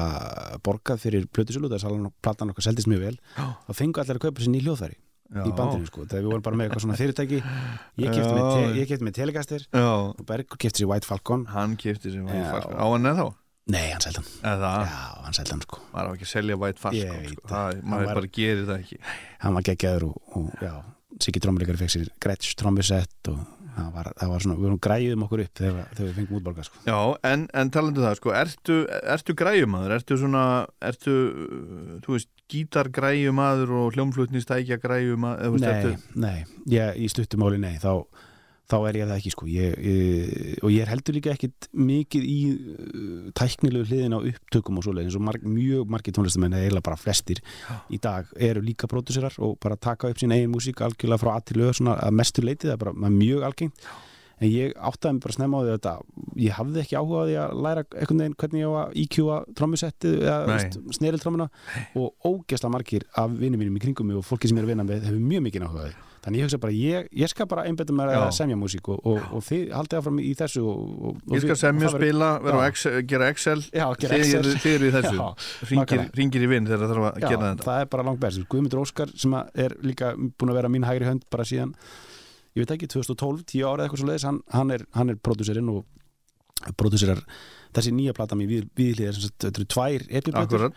borgað fyrir plötusölu, þess að platan okkar seldist mjög vel Já. þá fengu allir að kaupa sér ný hljóðfæri í bandinu sko, þegar við vorum bara með eitthvað svona fyrirtæki ég kefti með, te Já. ég með Telecaster Já, og Bergur kefti sér White Falcon hann kefti sem White Já. Falcon á hann eða þá? Nei, hann hann það, Já, hann seldi hann sko maður á ekki að selja White Ég Falcon veit sko. það. það, Hann maður var- bara gerir það ekki hann var geggjaður og, og já, Siggi trommuleikari fekk sér Gretsch trommusett og það var, það var svona, við vorum græðum okkur upp þegar, þegar við fengum útborgað sko. Já, en, en talandu það, sko, ertu, ertu græjumadur, ertu svona, ertu, þú veist, gítargræjumadur og hljómflutnistækja veist, Nei, ertu, nei, ég, í stuttumáli nei þá, þá er ég það ekki sko. Ég, ég, og ég er heldur líka ekkit mikið í uh, tæknilegu hliðin á upptökum og svoleið eins og marg, mjög margir tónlistamenn eða bara flestir í dag eru líka pródúserar og bara taka upp sín eigin músík algjörlega frá að til lög svona að mestu leiti það er bara mjög algengt. En ég áttaði mig bara snemma á því að ég hafði ekki áhuga á því að læra einhvern veginn hvernig ég á að EQ-a trommusettið Nei. eða sneriltrommuna og ógeðslega margir af vinnum mínum í kringum mig og fólki sem ég er að vinna með hefur mjög mikið áhuga á því þannig ég hugsa bara, ég, ég skal bara einbetta mér að semja músík og, og, og þið haldið áfram í þessu og, ég skal semja, spila. Excel, gera Excel, Já, gera Excel. þið eru í þessu, Já, ringir, ringir í vinn þegar það þarf að Já, gera þetta. það er bara langt best. Guðmundur Óskar sem er líka búin að vera mín hægri hönd bara síðan ég veit ekki, 2012, 10 ára eða eitthvað svo leiðis hann, hann er, er pródúserinn og pródúserar þessi nýja plata mér við, sem sagt, þetta eru tvær epiplötur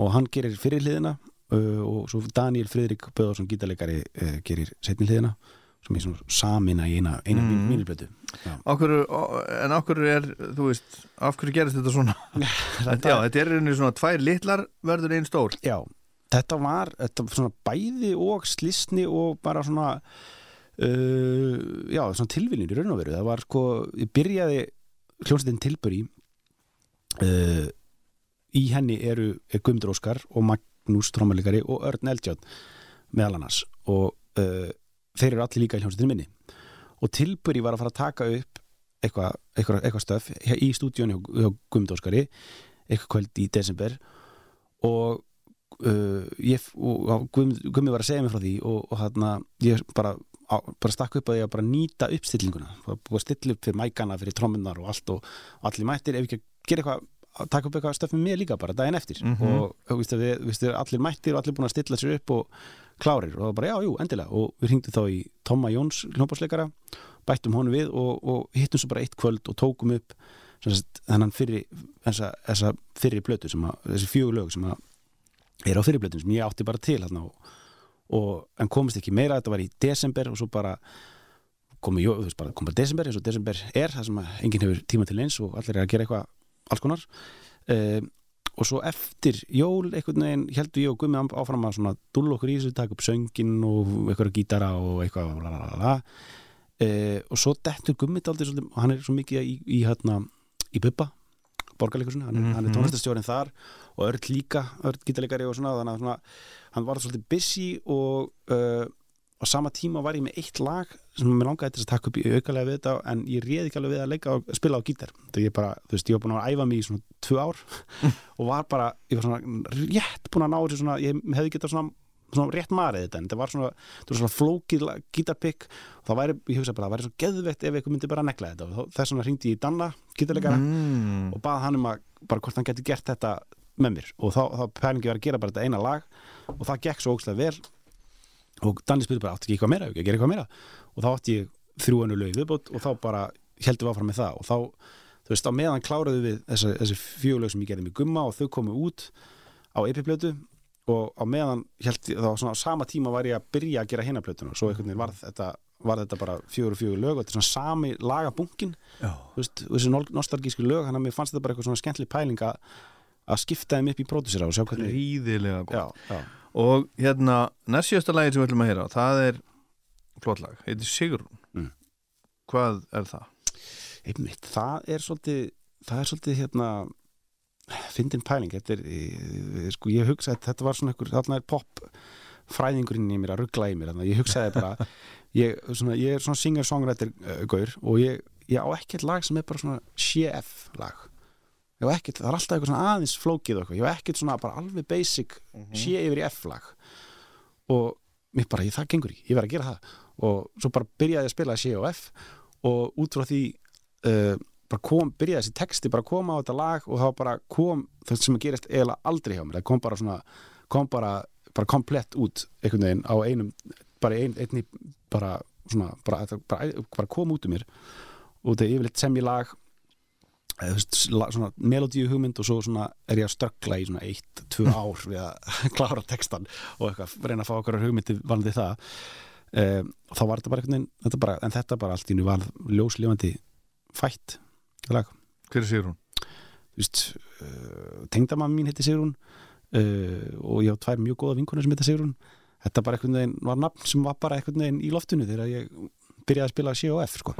og hann gerir fyrir hliðina uh, og svo Daniel Friðrik Böðarsson gítarleikari uh, gerir setni hliðina sem er svona samina í eina, eina Mm. okkur, en okkur er, þú veist, hverju gerist þetta svona? [LAUGHS] Þetta, [LAUGHS] já, þetta er einu svona tvær litlar verður einn stór. Já, þetta var, þetta svona bæði og slisni og bara svona uh, já, svona tilviljun í raun og veru það var sko, ég byrjaði hljómsveitin Tilbury uh, í henni eru er Guðmundur Óskar og Magnús Trómalikari og Örn Eldjátt meðal annars. Og uh, þeir eru allir líka í hljómsveitin minni. Og Tilbury var að fara að taka upp eitthvað eitthva, eitthva stöf í stúdíónu hjá, hjá Guðmundur Óskari eitthvað kvöld í desember. Og uh, ég, og, Guðmi, Guðmi var að segja mig frá því og, og þarna ég bara, á, bara stakk upp að ég bara nýta uppstillinguna. Bara stilla upp fyrir mækana, fyrir trommunar og allt og allir mættir. Ef ekki að gera eitthvað að taka upp eitthvað stöf með mér líka bara daginn eftir. Mhm. og þú veist, við, við, allir mættir og allir búin að stilla sér upp og klárir. Og það var bara já, jú, endilega. Og við hringdum þá í Tóma Jóns hljómbásleikara bættum honum við og, og hittum svo bara eitt kvöld og tókum upp þennan fyrri þessa, plötu sem að, þessi fjögur lög sem að er á fyrri plötun sem ég átti bara til hérna og, og, en komist ekki meira. Þetta var í desember og svo bara komi, jú, þú veist, bara, kom bara desember eins og desember er það sem að enginn hefur tíma til eins og allir er að gera eitthvað alls konar uh, og svo eftir jól einhvern veginn heldur ég og Gummi áfram að svona dúlla okkur í þessu, taka upp söngin og eitthvað gítara og eitthvað uh, og svo dettur Gummi daldið svolítið, hann er svo mikið í, í, hérna, í Bubba borgarleikursunni, hann, mm hann er Mhm. tónlistastjórinn þar og Örn líka, Örn gítarleikari og svona, þannig að svona, hann var svolítið busy og uh, á sama tíma var ég með eitt lag sem mér langaði til að taka upp í aukalega við þetta en ég réði ekki alveg við að leika og spila á gítar. Þegar ég bara, þú veist, ég var búin að æfa mig í svona tvö ár [LAUGHS] og var bara, ég var svona rétt búin að ná þessu svona, ég hefði getað svona svona rétt marið þetta en þetta var svona, þetta var svona flókið gítarpikk og það væri, ég hugsa bara, það væri svo geðveitt ef eitthvað myndi bara negla þetta. Og þess vegna hringdi ég í Danna, gítarleikara Mm. og bað hann um að bara hvort hann geti gert þetta með mér. Og þá, þá pælingi var að gera bara þetta eina lag og það gekk svo ógstlega vel og Danni spurði bara, átti ekki eitthvað meira, ekki að gera eitthvað meira? Og þá átti ég þrjú önnu lög í viðbót og þá bara heldum við áfram með það. Og þá, þú veist, á meðan kláruðu við þessi, þessi fjögulög sem ég gerði með gumma og þau komu út á epiplötu og á meðan held þá svona á sama tíma var ég að byrja að gera hinnaplötuna og svo einhvern veginn varð þetta, varð þetta bara fjögur og fjögur lög og þetta er svona sami lagabunkin. Þú veist, þessi nostalgísku lög þannig að mér fannst þetta bara eitthvað svona skemmtileg pæling að skipta þeim upp í pródusera og sjá hvernig Ríðilega gott. já, já, Og hérna, næst síðasta lagi sem við ætlum að heyra, það er flott lag, heitir Sigrún. Mm. Hvað er það? einmitt, það er svolítið það er svolítið hérna fyndin pæling þetta er, e, sko, ég hugsa að þetta var svona einhver, þarna er pop fræðingurinn í mér að ruggla í mér þannig að ég hugsaði bara [LAUGHS] ég, svona, ég er svona singer-songwriter uh, gaur og ég, ég á ekkert lag sem er bara svona CF lag ég var ekkert, það er alltaf eitthvað svona aðeins flókið eitthvað, ég var ekkert svona bara alveg basic sé yfir í F-lag. Og mér bara, ég, það gengur ekki, ég verð að gera það. Og svo bara byrjaði að spila C og F og út frá því uh, bara kom, byrjaði þessi texti bara koma á þetta lag og þá bara kom það sem að gerist eiginlega aldrei hjá mér. Það kom bara svona, kom bara bara komplett út einhvern veginn á einum bara ein, einni bara svona, bara, bara, bara kom út um mér. Og þetta er yfirleitt sem ég lag eða, þú veist, la- svona melodíu hugmynd og svo svona er ég að stöggla í svona eitt, tvö [LAUGHS] ár við að [LAUGHS] klára textan og eitthvað, reyna að fá okkur hugmyndi vanandi það. Um, þá var þetta bara einhvern veginn þetta bara, en þetta bara allt í nú var ljóslifandi fætt Hver er veist, uh, tengdamann mín heiti Sigrún uh, og ég á tvær mjög góða vinkunar sem heita Sigrún. Þetta bara einhvern veginn var nafn sem var bara einhvern veginn í loftinu þegar ég byrjaði að spila C og F sko.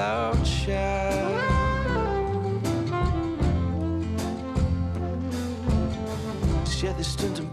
Á fjólu blátt sjá Sé þið stundum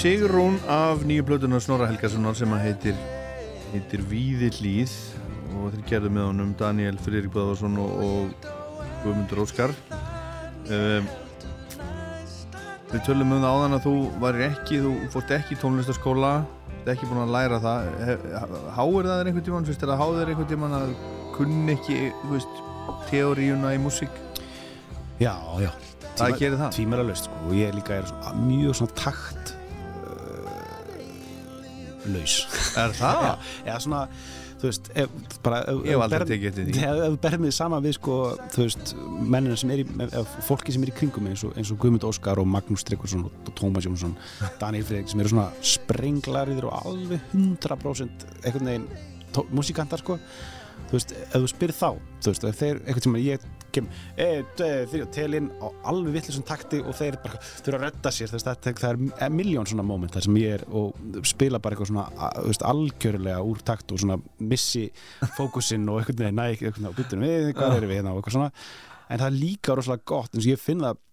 Sigrún af nýju plötunar Snorra Helgasonar sem heitir heitir Víði hlýð og þeir gerðu með honum Daniel Friðrik Böðvarsson og, og Guðmundur Óskar. Um, Við tölum um það áðan að þú var ekki, þú fórst ekki í tónlistaskóla þú ert ekki búin að læra það. Háir það þér einhvern tímann, finnst þér að háir þér einhvern tímann að kunni ekki, teóriuna í músík? Já, já. Það gerir það. Tvímæla löst sko og ég líka er svona, mjög svona takt laus Er það? eða svona, þú veist ef, bara, ef, Ég hef ef aldrei tekið eftir því. ef ef þú berð mig saman við sko, þú veist, mennina sem er í ef, fólki sem er í kringum eins og, eins og Guðmund Óskar og Magnús Tryggvason og, Tómas Jónsson Daniel Freyrik sem eru svona sprenglariður og alveg 100% einhvern veginn músíkantar sko þú veist, ef þú spyrir þá þú veist, ef þeir, einhvern tíma ég kem einn, tveir, þrjú, telinn á alveg vittlisum takti og þeir bara þurfa að redda sér, veist, það, það er miljón svona moment þar sem ég er og spila bara eitthvað svona, veist, algjörlega úr takt og svona missi fókusinn og einhvern veginn næ ekki, einhvern veginn, byttum við, hvað erum við hérna? og eitthvað svona, en það er líka rosalega gott, eins og ég finn það þú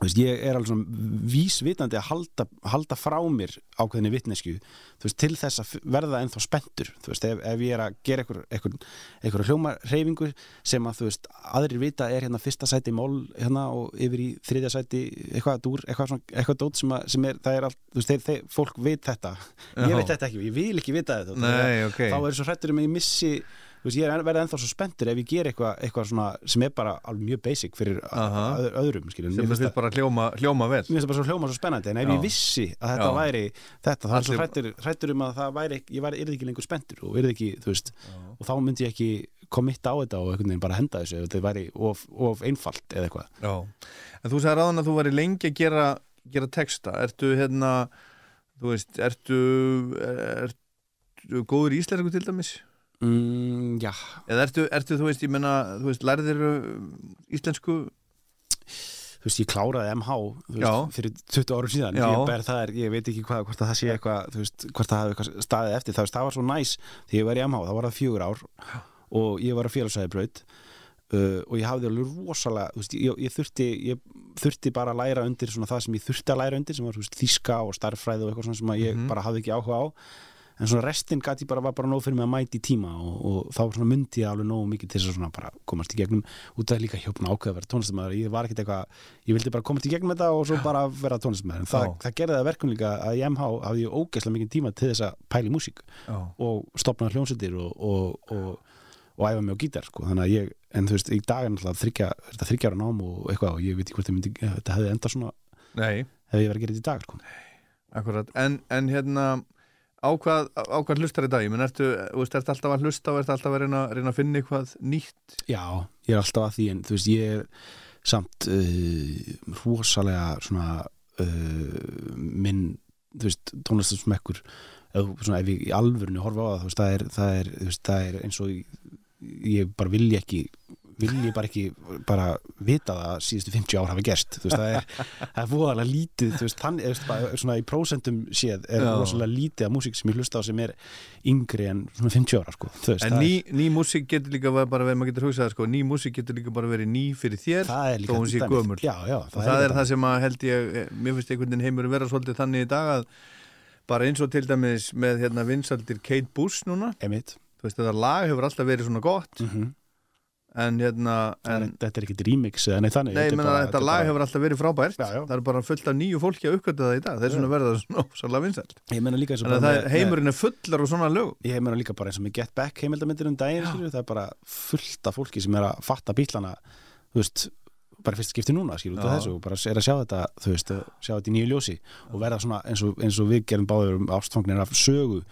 veist, ég er alveg svona vísvitandi að halda, halda frá mér ákveðinni veist, til þess að verða ennþá spenntur, þú veist, ef, ef ég er að gera einhver, einhver, einhver hljómarreyfingu sem að, veist, aðrir vita er hérna fyrsta sæti mól hérna og yfir í þriðja sæti eitthvað dúr, eitthvað svona, eitthvað dót sem, að, sem er, það er allt, þeir, þeir, fólk veit þetta ég veit þetta ekki, ég vil ekki vita þetta Nei, ok. þá er svo hrættur um að ég missi veist, ég er verið ennþá svo spenntur ef ég ger eitthvað, svona sem er bara alveg mjög basic fyrir öð, öðrum, skilur Sem það finnst bara hljóma, hljóma vel. Mér finnst það bara svo hljóma svo spennandi en ef Já. ég vissi að þetta Já. væri þetta, það er svo hrættur, hrættur um að það væri ég væri, yrði ekki lengur spenntur og ekki, þú veist og þá myndi ég ekki komitta á þetta og einhvern veginn bara henda þessu ef þetta væri of, of einfalt eða eitthvað. En þú sagði ráðan að þú væri lengi að gera, gera texta. Ertu hérna, þú veist, ertu, ertu góður í íslensku til dæmis? Mm, já, Eða ertu, ertu, þú veist, ég menna, þú veist, lærðir íslensku? þú veist, ég kláraði MH veist, fyrir 20 árum síðan. Ég, ber, það er, ég veit ekki hvað, hvort að það sé eitthvað þú veist, hvort það hafi eitthvað staðið eftir. Það, veist, það var svo næs þegar ég var í MH, það var það fjögur ár og ég var að félagsæði braut uh, og ég hafði alveg rosalega þú veist, ég, ég, þurfti, ég þurfti bara að læra undir svona það sem ég þurfti að læra undir sem var þú veist, þíska og starffræði og eitthvað svona sem að ég Mhm. bara hafði ekki áhuga á en svona restin gæti bara, var bara nóg fyrir mig að mæti tíma og, og þá svona myndi ég alveg nóg mikið til þess að svona bara komast í gegnum. Út af líka hjópna ákveð að vera tónlistamæður ég var ekkert eitthvað, ég vildi bara komast í gegnum þetta og svo bara vera tónlistamæður en það, það gerði það verkum líka að í MH hafði ég ógeðslega mikið tíma til þess að pæla í músík og stopna hljómsveitir og, og, og, og æfa mig á gítar sko. þannig að ég, en þú veist, í dag er náttúrulega þryggja, þetta þryggja ára nám og eitthvað og ég veit ekki hvort myndi, þetta hefði enda svona nei, hefði ég verið að gera þetta í dag sko. akkurat. En, en hérna, á hvað, hvað hlustar í dag? Ég menn, ertu, ertu alltaf að hlusta og ertu alltaf að reyna, reyna að finna eitthvað nýtt? Já, ég er alltaf að því en þú veist, ég er samt uh, rosalega svona uh, minn, þú veist, þú- svona, ef ég í alvörinu horfa á það, þú veist, það er, það er, það er eins og ég, ég bara vilji ekki vilji bara ekki bara vita það að síðustu 50 ár hafa gerst. Veist, það er, það er voðalega lítið veist, þannig, bara, svona í prósentum séð er rosalega lítið af músík sem ég hlusta á sem er yngri en svona 50 ára sko, veist, En það, ný, ný músík getur líka bara verið, maður getur hugsað, sko, ný músík getur líka bara verið ný fyrir þér það er þó hún sé gömul. já, já, og það er líka það sem að held ég, eh, mér finnst einhvern veginn heimur vera svolítið þannig í dag að bara eins og til dæmis með hérna vinsaldir Kate Bush núna, Einmitt. þú veist þetta lag hefur alltaf verið svona gott. Mm en hérna, en, þetta er ekkit remix eða neitt þannig nei, er menna, bara- þetta er lag bara- hefur alltaf verið frábært. Já, já. það er bara fullt af nýju fólki að uppgöta það í dag. Það svona ósala vinsald ég meina líka eins og þannig að bara það er, með- heimurinn er fullar og svona lög ég meina líka bara eins og með Get Back heimildamindir um daginn skilur, það er bara fullt af fólki sem er að fatta bílana þú veist bara fyrst skipti núna skilur út af þessu. Og bara er að sjá þetta þú veist, sjá þetta í nýju ljósi. Og verða svona eins og, eins og við gerum báður um ástfangnir af sögu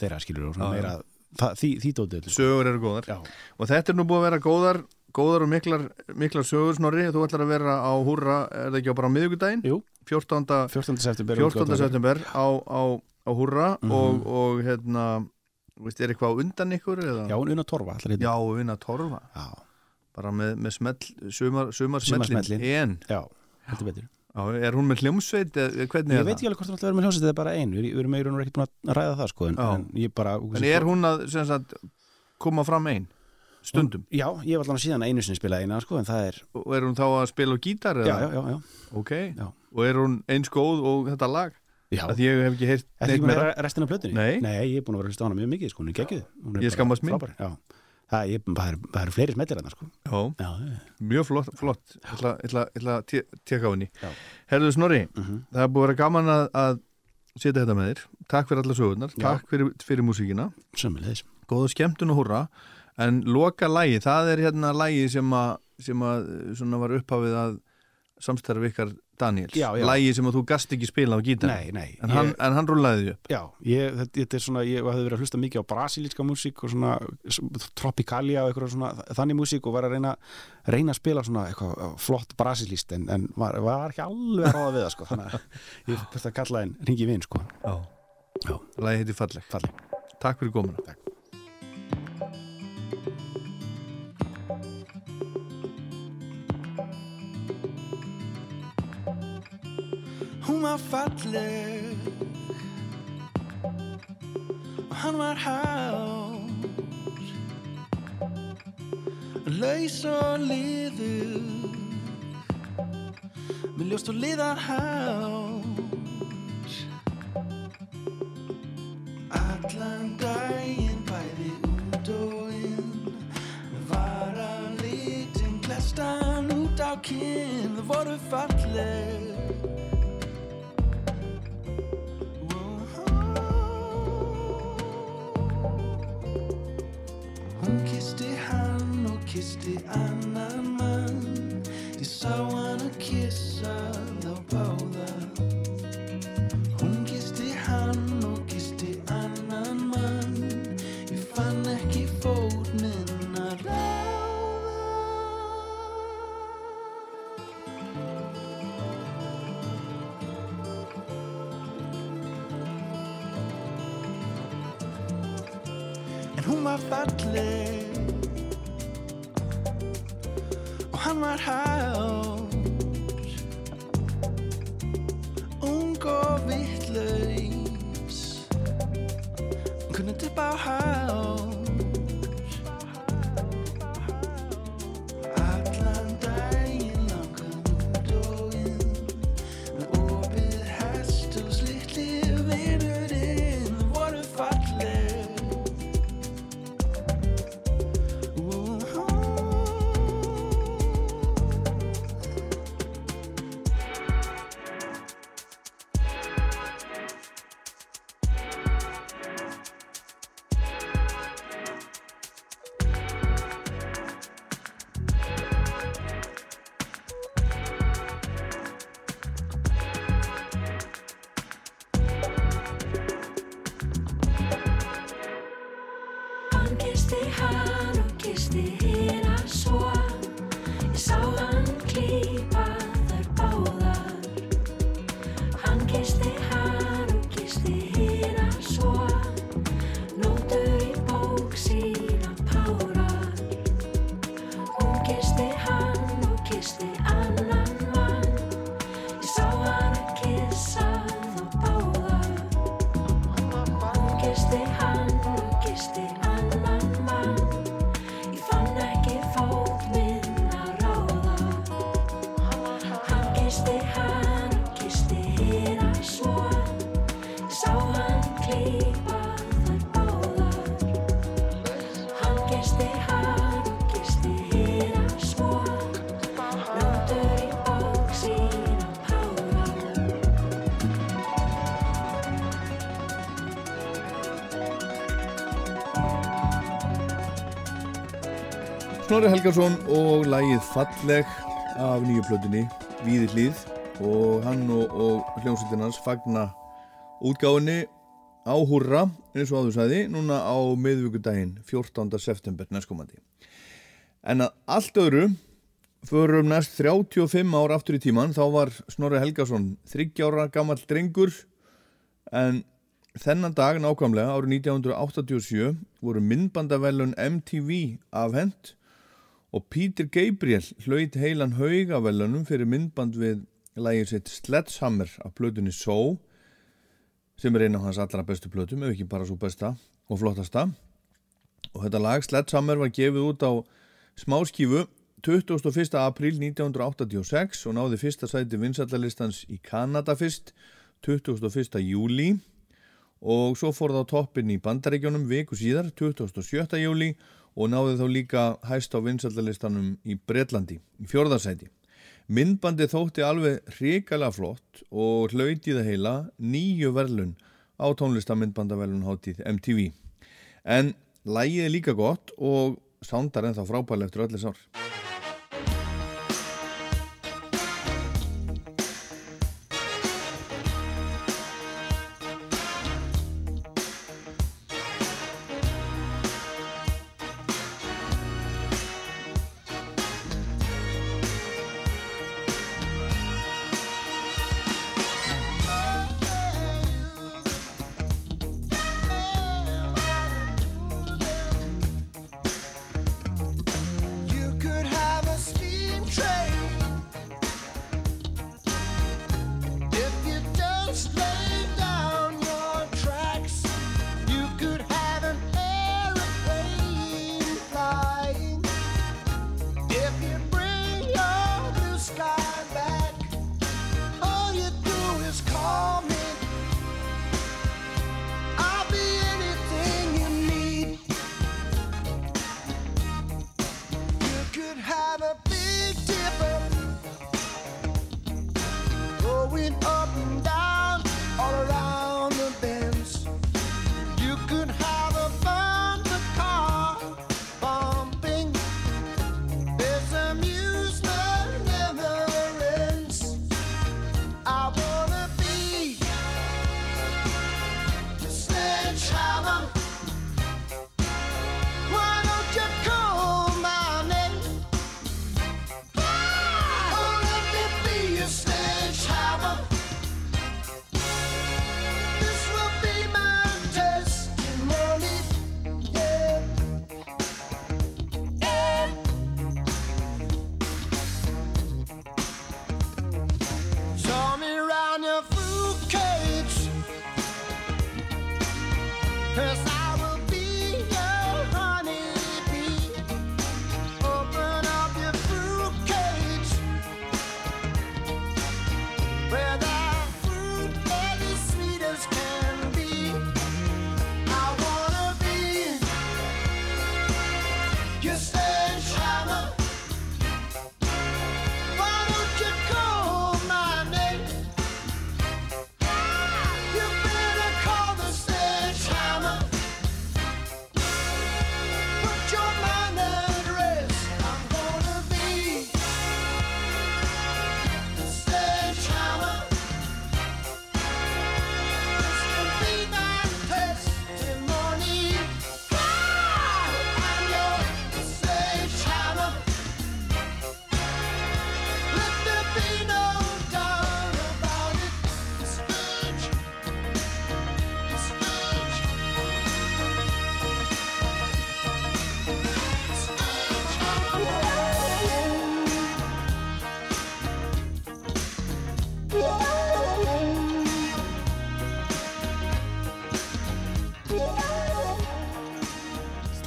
þeirra skilur og svona meira því, því dótið sögur eru góðar Já, og þetta er nú búið að vera góðar góðar og miklar, miklar sögur snorri þú ætlar að vera á húrra, er það ekki á bara á miðvikudaginn Jú. 14. 14. september 14. september á, á, á húrra Mhm. og, og hérna veist, er eitthvað undan ykkur eða? Já, unna torfa hérna. Já, vinna torfa Já, bara með, með smell, sumar, sumar Sumarsmellin. smellin en, já, heldur betur já, er hún með hljómsveit eða hvernig Ég er veit það? ekki alveg hvort það ætla að vera með hljómsveit eða bara ein við, erum og ekki búin að ræða það sko en, en ég bara En er hún að sem sagt, koma fram einn stundum Já, ég var allan síðan einu sinni spilað eina sko en það er, og er hún þá að spila á gítar já, eða? já, já, já, Ok, Já. og er hún eins góð og þetta lag? já. Að ég hef ekki heyrt Er það neitt ekki með meira restina af plötunni? Nei. Nei, ég er búin að vera að hlusta á hana mjög mikið sko, hún er Hún er Ég skammast mín. Það, ég, það, er, eru fleiri smettir þarna sko. Já, mjög flott, flott. Ég ætla, að teka á henni. Herðu Snorri, Mhm. það er búið að vera gaman að, að setja þetta með þér. Takk fyrir alla sögurnar, Já. takk fyrir, fyrir músíkina. Sömulegis Góða skemmtun og húrra. En loka lægi, það er hérna lægi sem að, sem að svona var upphafið að samstarfi ykkar Daniels Já, já. Lægi sem að þú gast ekki spila á gítar Nei, nei, En, ég- hann, en hann rúlaði upp. Já, ég, þetta, er svona, ég hafði verið að hlusta mikið á brasilíska músík og svona tropikalia og eitthvað svona þannig músík og var að reyna, reyna að spila svona eitthvað flott brasilíst en, en var, var ekki alveg að ráða við það sko þannig að [LAUGHS] ég þurfti að kalla einn ringi vinn sko. Já, Já, Lægi heiti falleg Takk fyrir komuna. Takk. Falleg. Og hann var hár. Laus og liður. Með ljóst og liðar hár. Allan daginn bæði út og inn. Var að litin klestan út á kinn. Það voru falleg Snorri Helgarsson og lægið Falleg af nýju plötunni Víði hlýð og hann og, og hljómsveitin hans fagna útgáfinni á húrra eins og áður sagði núna á miðvíkudaginn 14. september næstkomandi. En að allt öðru förum næst 35 ár aftur í tíman þá var Snorri Helgarsson 30 ára gamall drengur. En þennan dag nákvæmlega árið 1987 voru myndbandavellun MTV afhent og Peter Gabriel hlaut heilan haugavellunum fyrir myndband við lægið sitt Sledgehammer af plötunni So sem er eina af hans allra bestu plötum ef ekki bara svo besta og flottasta og þetta lag Sledgehammer var gefið út á smáskífu 21. apríl 1986 og náði fyrsta sæti vinsællalistans í Kanada fyrst 21. júli og svo fór það á toppin í bandaríkjónum viku síðar 27. júli og náði þá líka hæst á vinsællalistanum í Bretlandi í fjórðarsæti. Myndbandi þótti alveg hrikalega flott og hlauti það heila nýju verlun á tónlistamindbandaverlun hátíð MTV. En lægið er líka gott og sándar ennþá frábælega eftir öllis ár.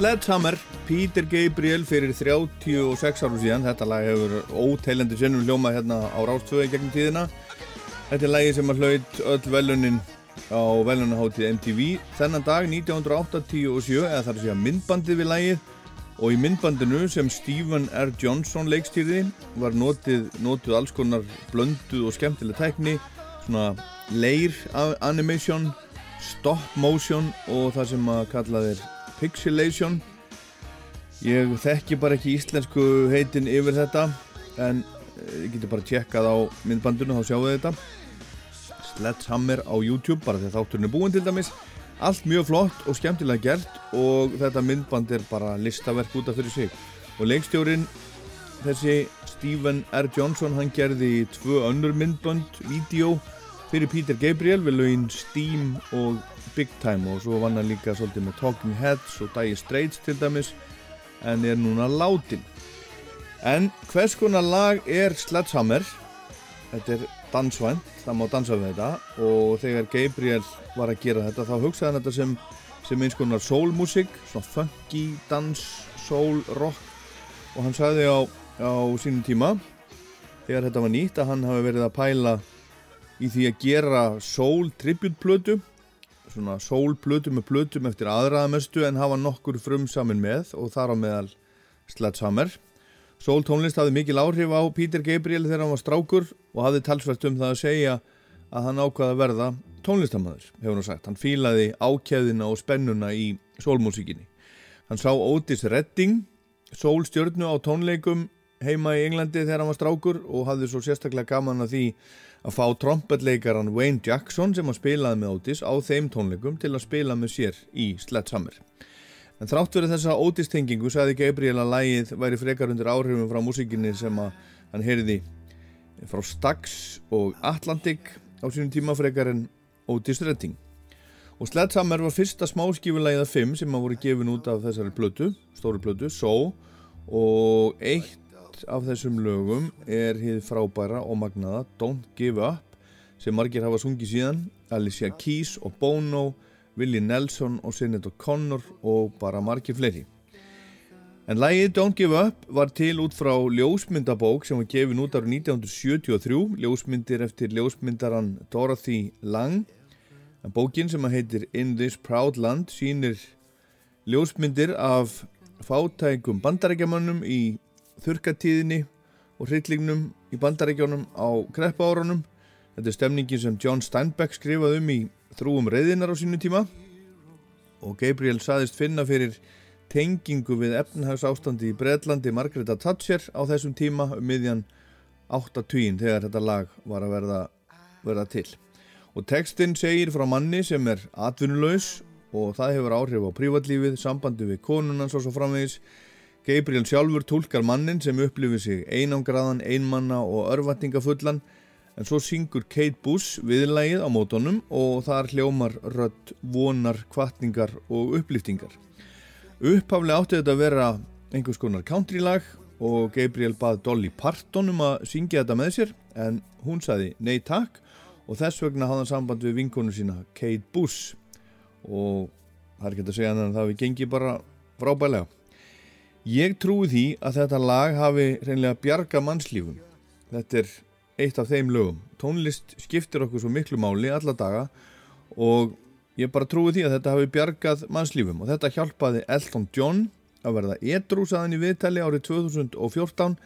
Sledgehammer, Peter Gabriel fyrir 36 árum síðan. Þetta lag hefur óteilandi sinnum hljóma hérna á Rástvöði gegnum tíðina. Þetta er lagi sem að hlaut öll velunin á velunaháttíð MTV þennan dag 1987 eða þar að segja myndbandið við lagið. Og í myndbandinu sem Stephen R. Johnson leikstýrði var notið, notið alls konar blönduð og skemmtileg tækni svona leir animation stop motion og það sem að kalla þeir pixelation. Ég þekki bara ekki íslensku heitin yfir þetta en eh, ég geti bara tjekkað á myndbandinu þá sjáu þetta. Sledgehammer á YouTube bara þegar þátturinn er búinn til dæmis. Allt mjög flott og skemmtilega gert og þetta myndband er bara listaverk út af fyrir sig. Og leikstjórin þessi Stephen R. Johnson hann gerði tvö önnur myndband vídeo fyrir Peter Gabriel við lögin Steam og Big Time og svo vann hann líka svolítið með Talking Heads og Dire Straits til dæmis en er núna látin. En hvers konar lag er Sledgehammer? Þetta er dansvænt, það má dansa við þetta og þegar Gabriel var að gera þetta þá hugsaði hann þetta sem, sem eins konar soulmusik, svona funky dans, soul, rock og hann sagði á, á sínum tíma þegar þetta var nýtt að hann hafi verið að pæla í því að gera soul tribute plötu svona soul plötu með plötum eftir aðraðamestu en hafa nokkur frum saman með og þar á meðal Sledgehammer Soul tónlist hafði mikil áhrif á Peter Gabriel þegar hann var strákur og hafði talsvært um það að segja að hann ákvaði að verða tónlistamæður, hefur hann sagt. Hann fílaði ákjæðina og spennuna í soulmusíkinni. Hann sá Otis Redding, soulstjörnu á tónleikum heima í Englandi þegar hann var strákur og hafði svo sérstaklega gaman að því að fá trompetleikaran Wayne Jackson sem hann spilaði með Otis á þeim tónleikum til að spila með sér í Sledgehammer. En þrátt verið þessa ótistengingu sagði Gabriel að lægið væri frekar undir áhrifum frá músikinni sem að hann heyrði frá Stax og Atlantic á sínum tíma frekar en Otis Redding. Og Sledgehammer var fyrsta smáskifulægið af fimm sem að voru gefin út af þessari plötu, stóri plötu, So og eitt af þessum lögum er hið frábæra og magnaða Don't Give Up sem margir hafa sungið síðan, Alicia Keys og Bono Willie Nelson og Sinead O'Connor og bara margir fleiri. En lægið Don't Give Up var til út frá ljósmyndabók sem var gefin út árið 1973, ljósmyndir eftir ljósmyndaran Dorothy Lang. En bókin sem heitir In This Proud Land sínir ljósmyndir af fátækum bandarækjamannum í þurkatíðinni og hryllignum í bandarækjónum á kreppa árunum. Þetta er stemningin sem John Steinbeck skrifaði um í þrúum reyðinar á sínu tíma. Og Gabriel saðist finna fyrir tengingu við efnhags ástandi í Breitlandi Margreta Thatcher á þessum tíma um miðjan 8.20 þegar þetta lag var að verða, verða til. Og textin segir frá manni sem er atvinnulegs og það hefur áhrif á prívatlífið, sambandi við konunans og svo framvegis Gabriel sjálfur tólkar mannin sem upplifir sig einangraðan, einmanna og örvatningafullan en svo syngur Kate Bush viðlægið á mótonum og þar hljómar rödd vonar, kvartningar og upplýftingar. Upphaflega átti þetta að vera einhvers konar countrylag og Gabriel bað Dolly Parton um að syngja þetta með sér en hún saði nei takk og þess vegna hafði hann samband við vinkonu sína Kate Bush og það er ekki að segja hann að það við gengi bara frábælega. Ég trúi því að þetta lag hafi reynlega bjarga mannslífum. Þetta er eitt af þeim lögum. Tónlist skiptir okkur svo miklu máli alla daga og ég bara trúi því að þetta hafi bjargað mannslífum. Og þetta hjálpaði Elton John að verða edru saðan í viðtali árið 2014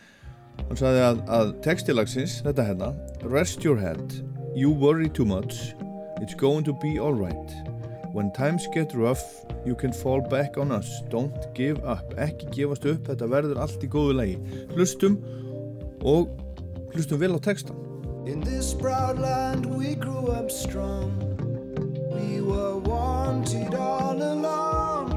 hann sagði að, að textilagsins, þetta hérna Rest your head, you worry too much. It's going to be alright when times get rough you can fall back on us don't give up, ekki gefast upp þetta verður allt í góðu lagi hlustum og hlustum vel á textan In this proud land we grew up strong. We were wanted all along.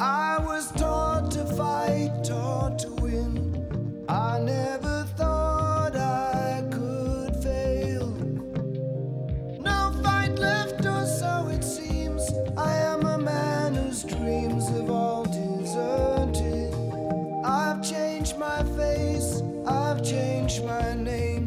I was taught to fight, taught to win. I never thought I could fail. No fight left, my face, I've changed my name,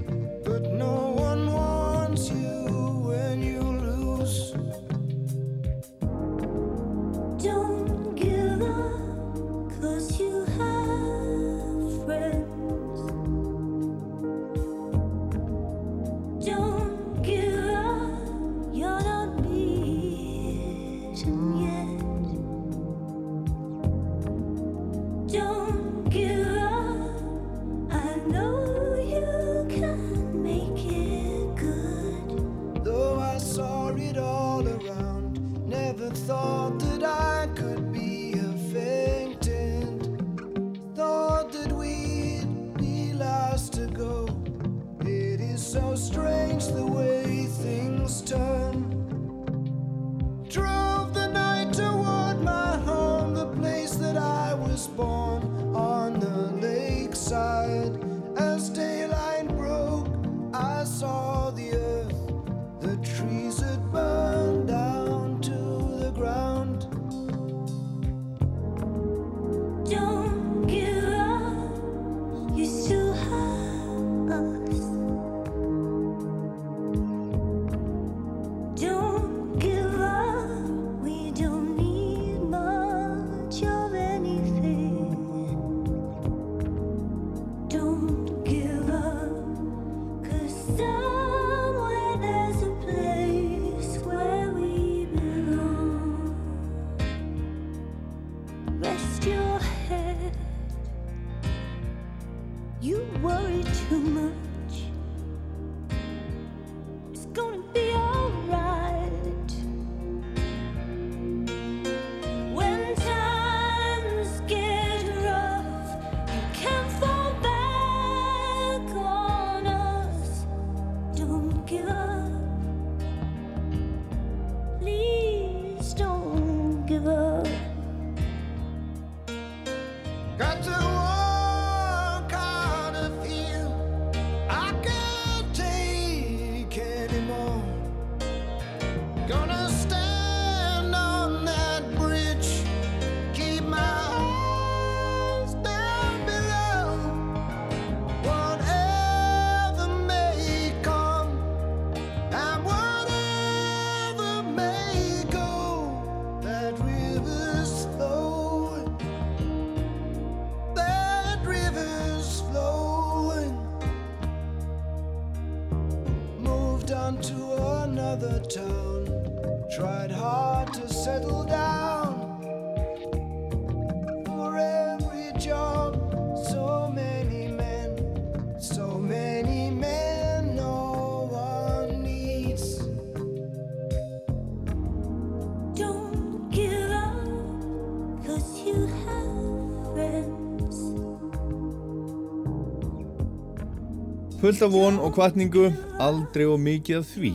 Fullt af von og kvartningu, aldrei og mikið af því.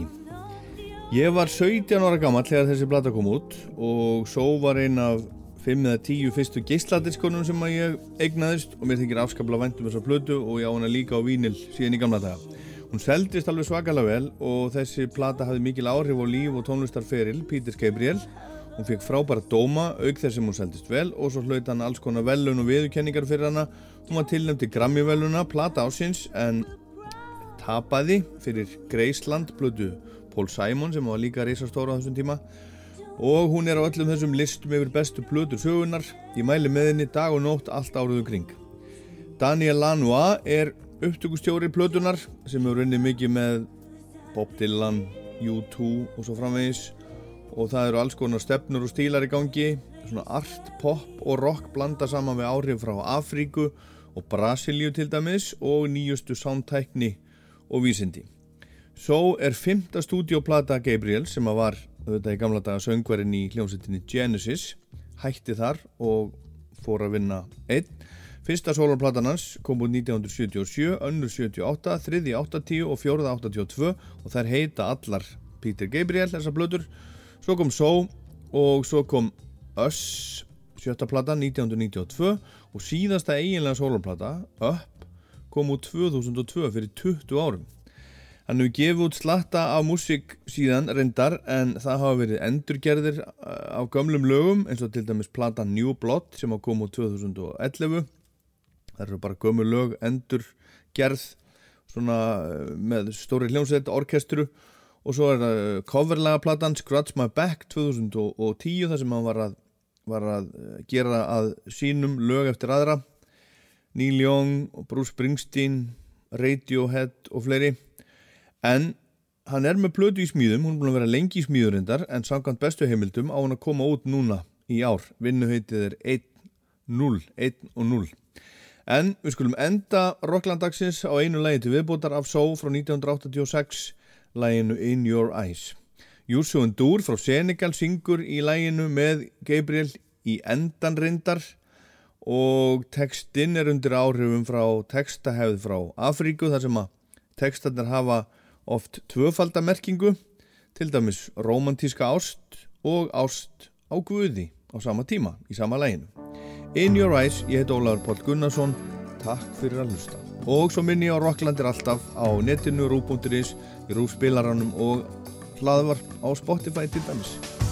Ég var 17 ára gammal þegar þessi blata kom út og svo var einn af 5 eða 10 fyrstu geisladiskonum sem að ég eignaðist og mér þykir afskaplega vænt um þessa plötu og ég á hana líka á vínil síðan í gamla daga. Hún seldist alveg svakalega vel og þessi plata hafði mikil áhrif á líf og tónlistarferil Píters Gabriel. Hún fekk frábæra dóma auk þess sem hún seldist vel og svo hlaut hann alls konar velun og viðurkenningar fyrir hana. Hún var tilnæmt til Grammy-veluna, plata ásins en tapaði fyrir Graceland blödu Paul Simon sem var líka reysastóra á þessum tíma. Og hún er á öllum þessum listum yfir bestu blödur sögunar ég mæli með henni dag og nótt allt áriðu kring. Daniel Lanois er upptökustjóri blödunar sem hefur unnið mikið með Bob Dylan, U2 og svo framvegis. Og það eru alls konar stefnur og stílar í gangi. Svona art, pop og rock blanda saman við áhrif frá Afríku og Brasilíu til dæmis. Og nýjustu soundtækni og vísindi. Svo er fymta stúdíoplata Gabriel sem að var auðvitað í gamla daga söngverinn í hljómsveitinni Genesis hætti þar og fór að vinna einn. Fyrsta sólarplatan hans kom úr 1977, önnur 78, þriði 80 og fjóruða 82 og þær heita allar Peter Gabriel þessar blöður. Svo kom So og svo kom Us sjötta plata 1992 og síðasta eiginlega sólarplata Up kom út 2002 fyrir 20 árum. Hann hefur gefið út slatta af músík síðan reyndar en það hafa verið endurgerðir uh, af gömlum lögum eins og til dæmis plata New Blood sem hafa komið út 2011. Það eru bara gömul lög endurgerð svona uh, með stóri hljómsveit orkestru og svo er það uh, coverlega platan Scratch My Back 2010 þar sem hann var að, var að gera að sínum lög eftir aðra Neil Young og Bruce Springsteen Radiohead og fleiri. En hann er með plötu í smíðum hún er búin að vera lengi í smíður reyndar en samkvæmt bestu heimildum á hann að koma út núna í ár, vinnuheitið er 1-0 1 og 0 en við skulum enda Rocklandagsins á einu lægi til viðbútar af Só frá 1986 læginu In Your Eyes. Júsu Endur frá Senegal syngur í læginu með Gabriel í endan reyndar og textinn er undir áhrifum frá textahefð frá Afríku þar sem að textarnir hafa oft tvöfaldamerkingu til dæmis romantíska ást og ást á Guði á sama tíma í sama læginu In Your Eyes, ég heit Ólaður Páll Gunnarsson Takk fyrir að hlusta og svo minni ég á Rocklandir alltaf á netinu, rú.is, í rúspilaranum og hlaðvarp á Spotify til dæmis.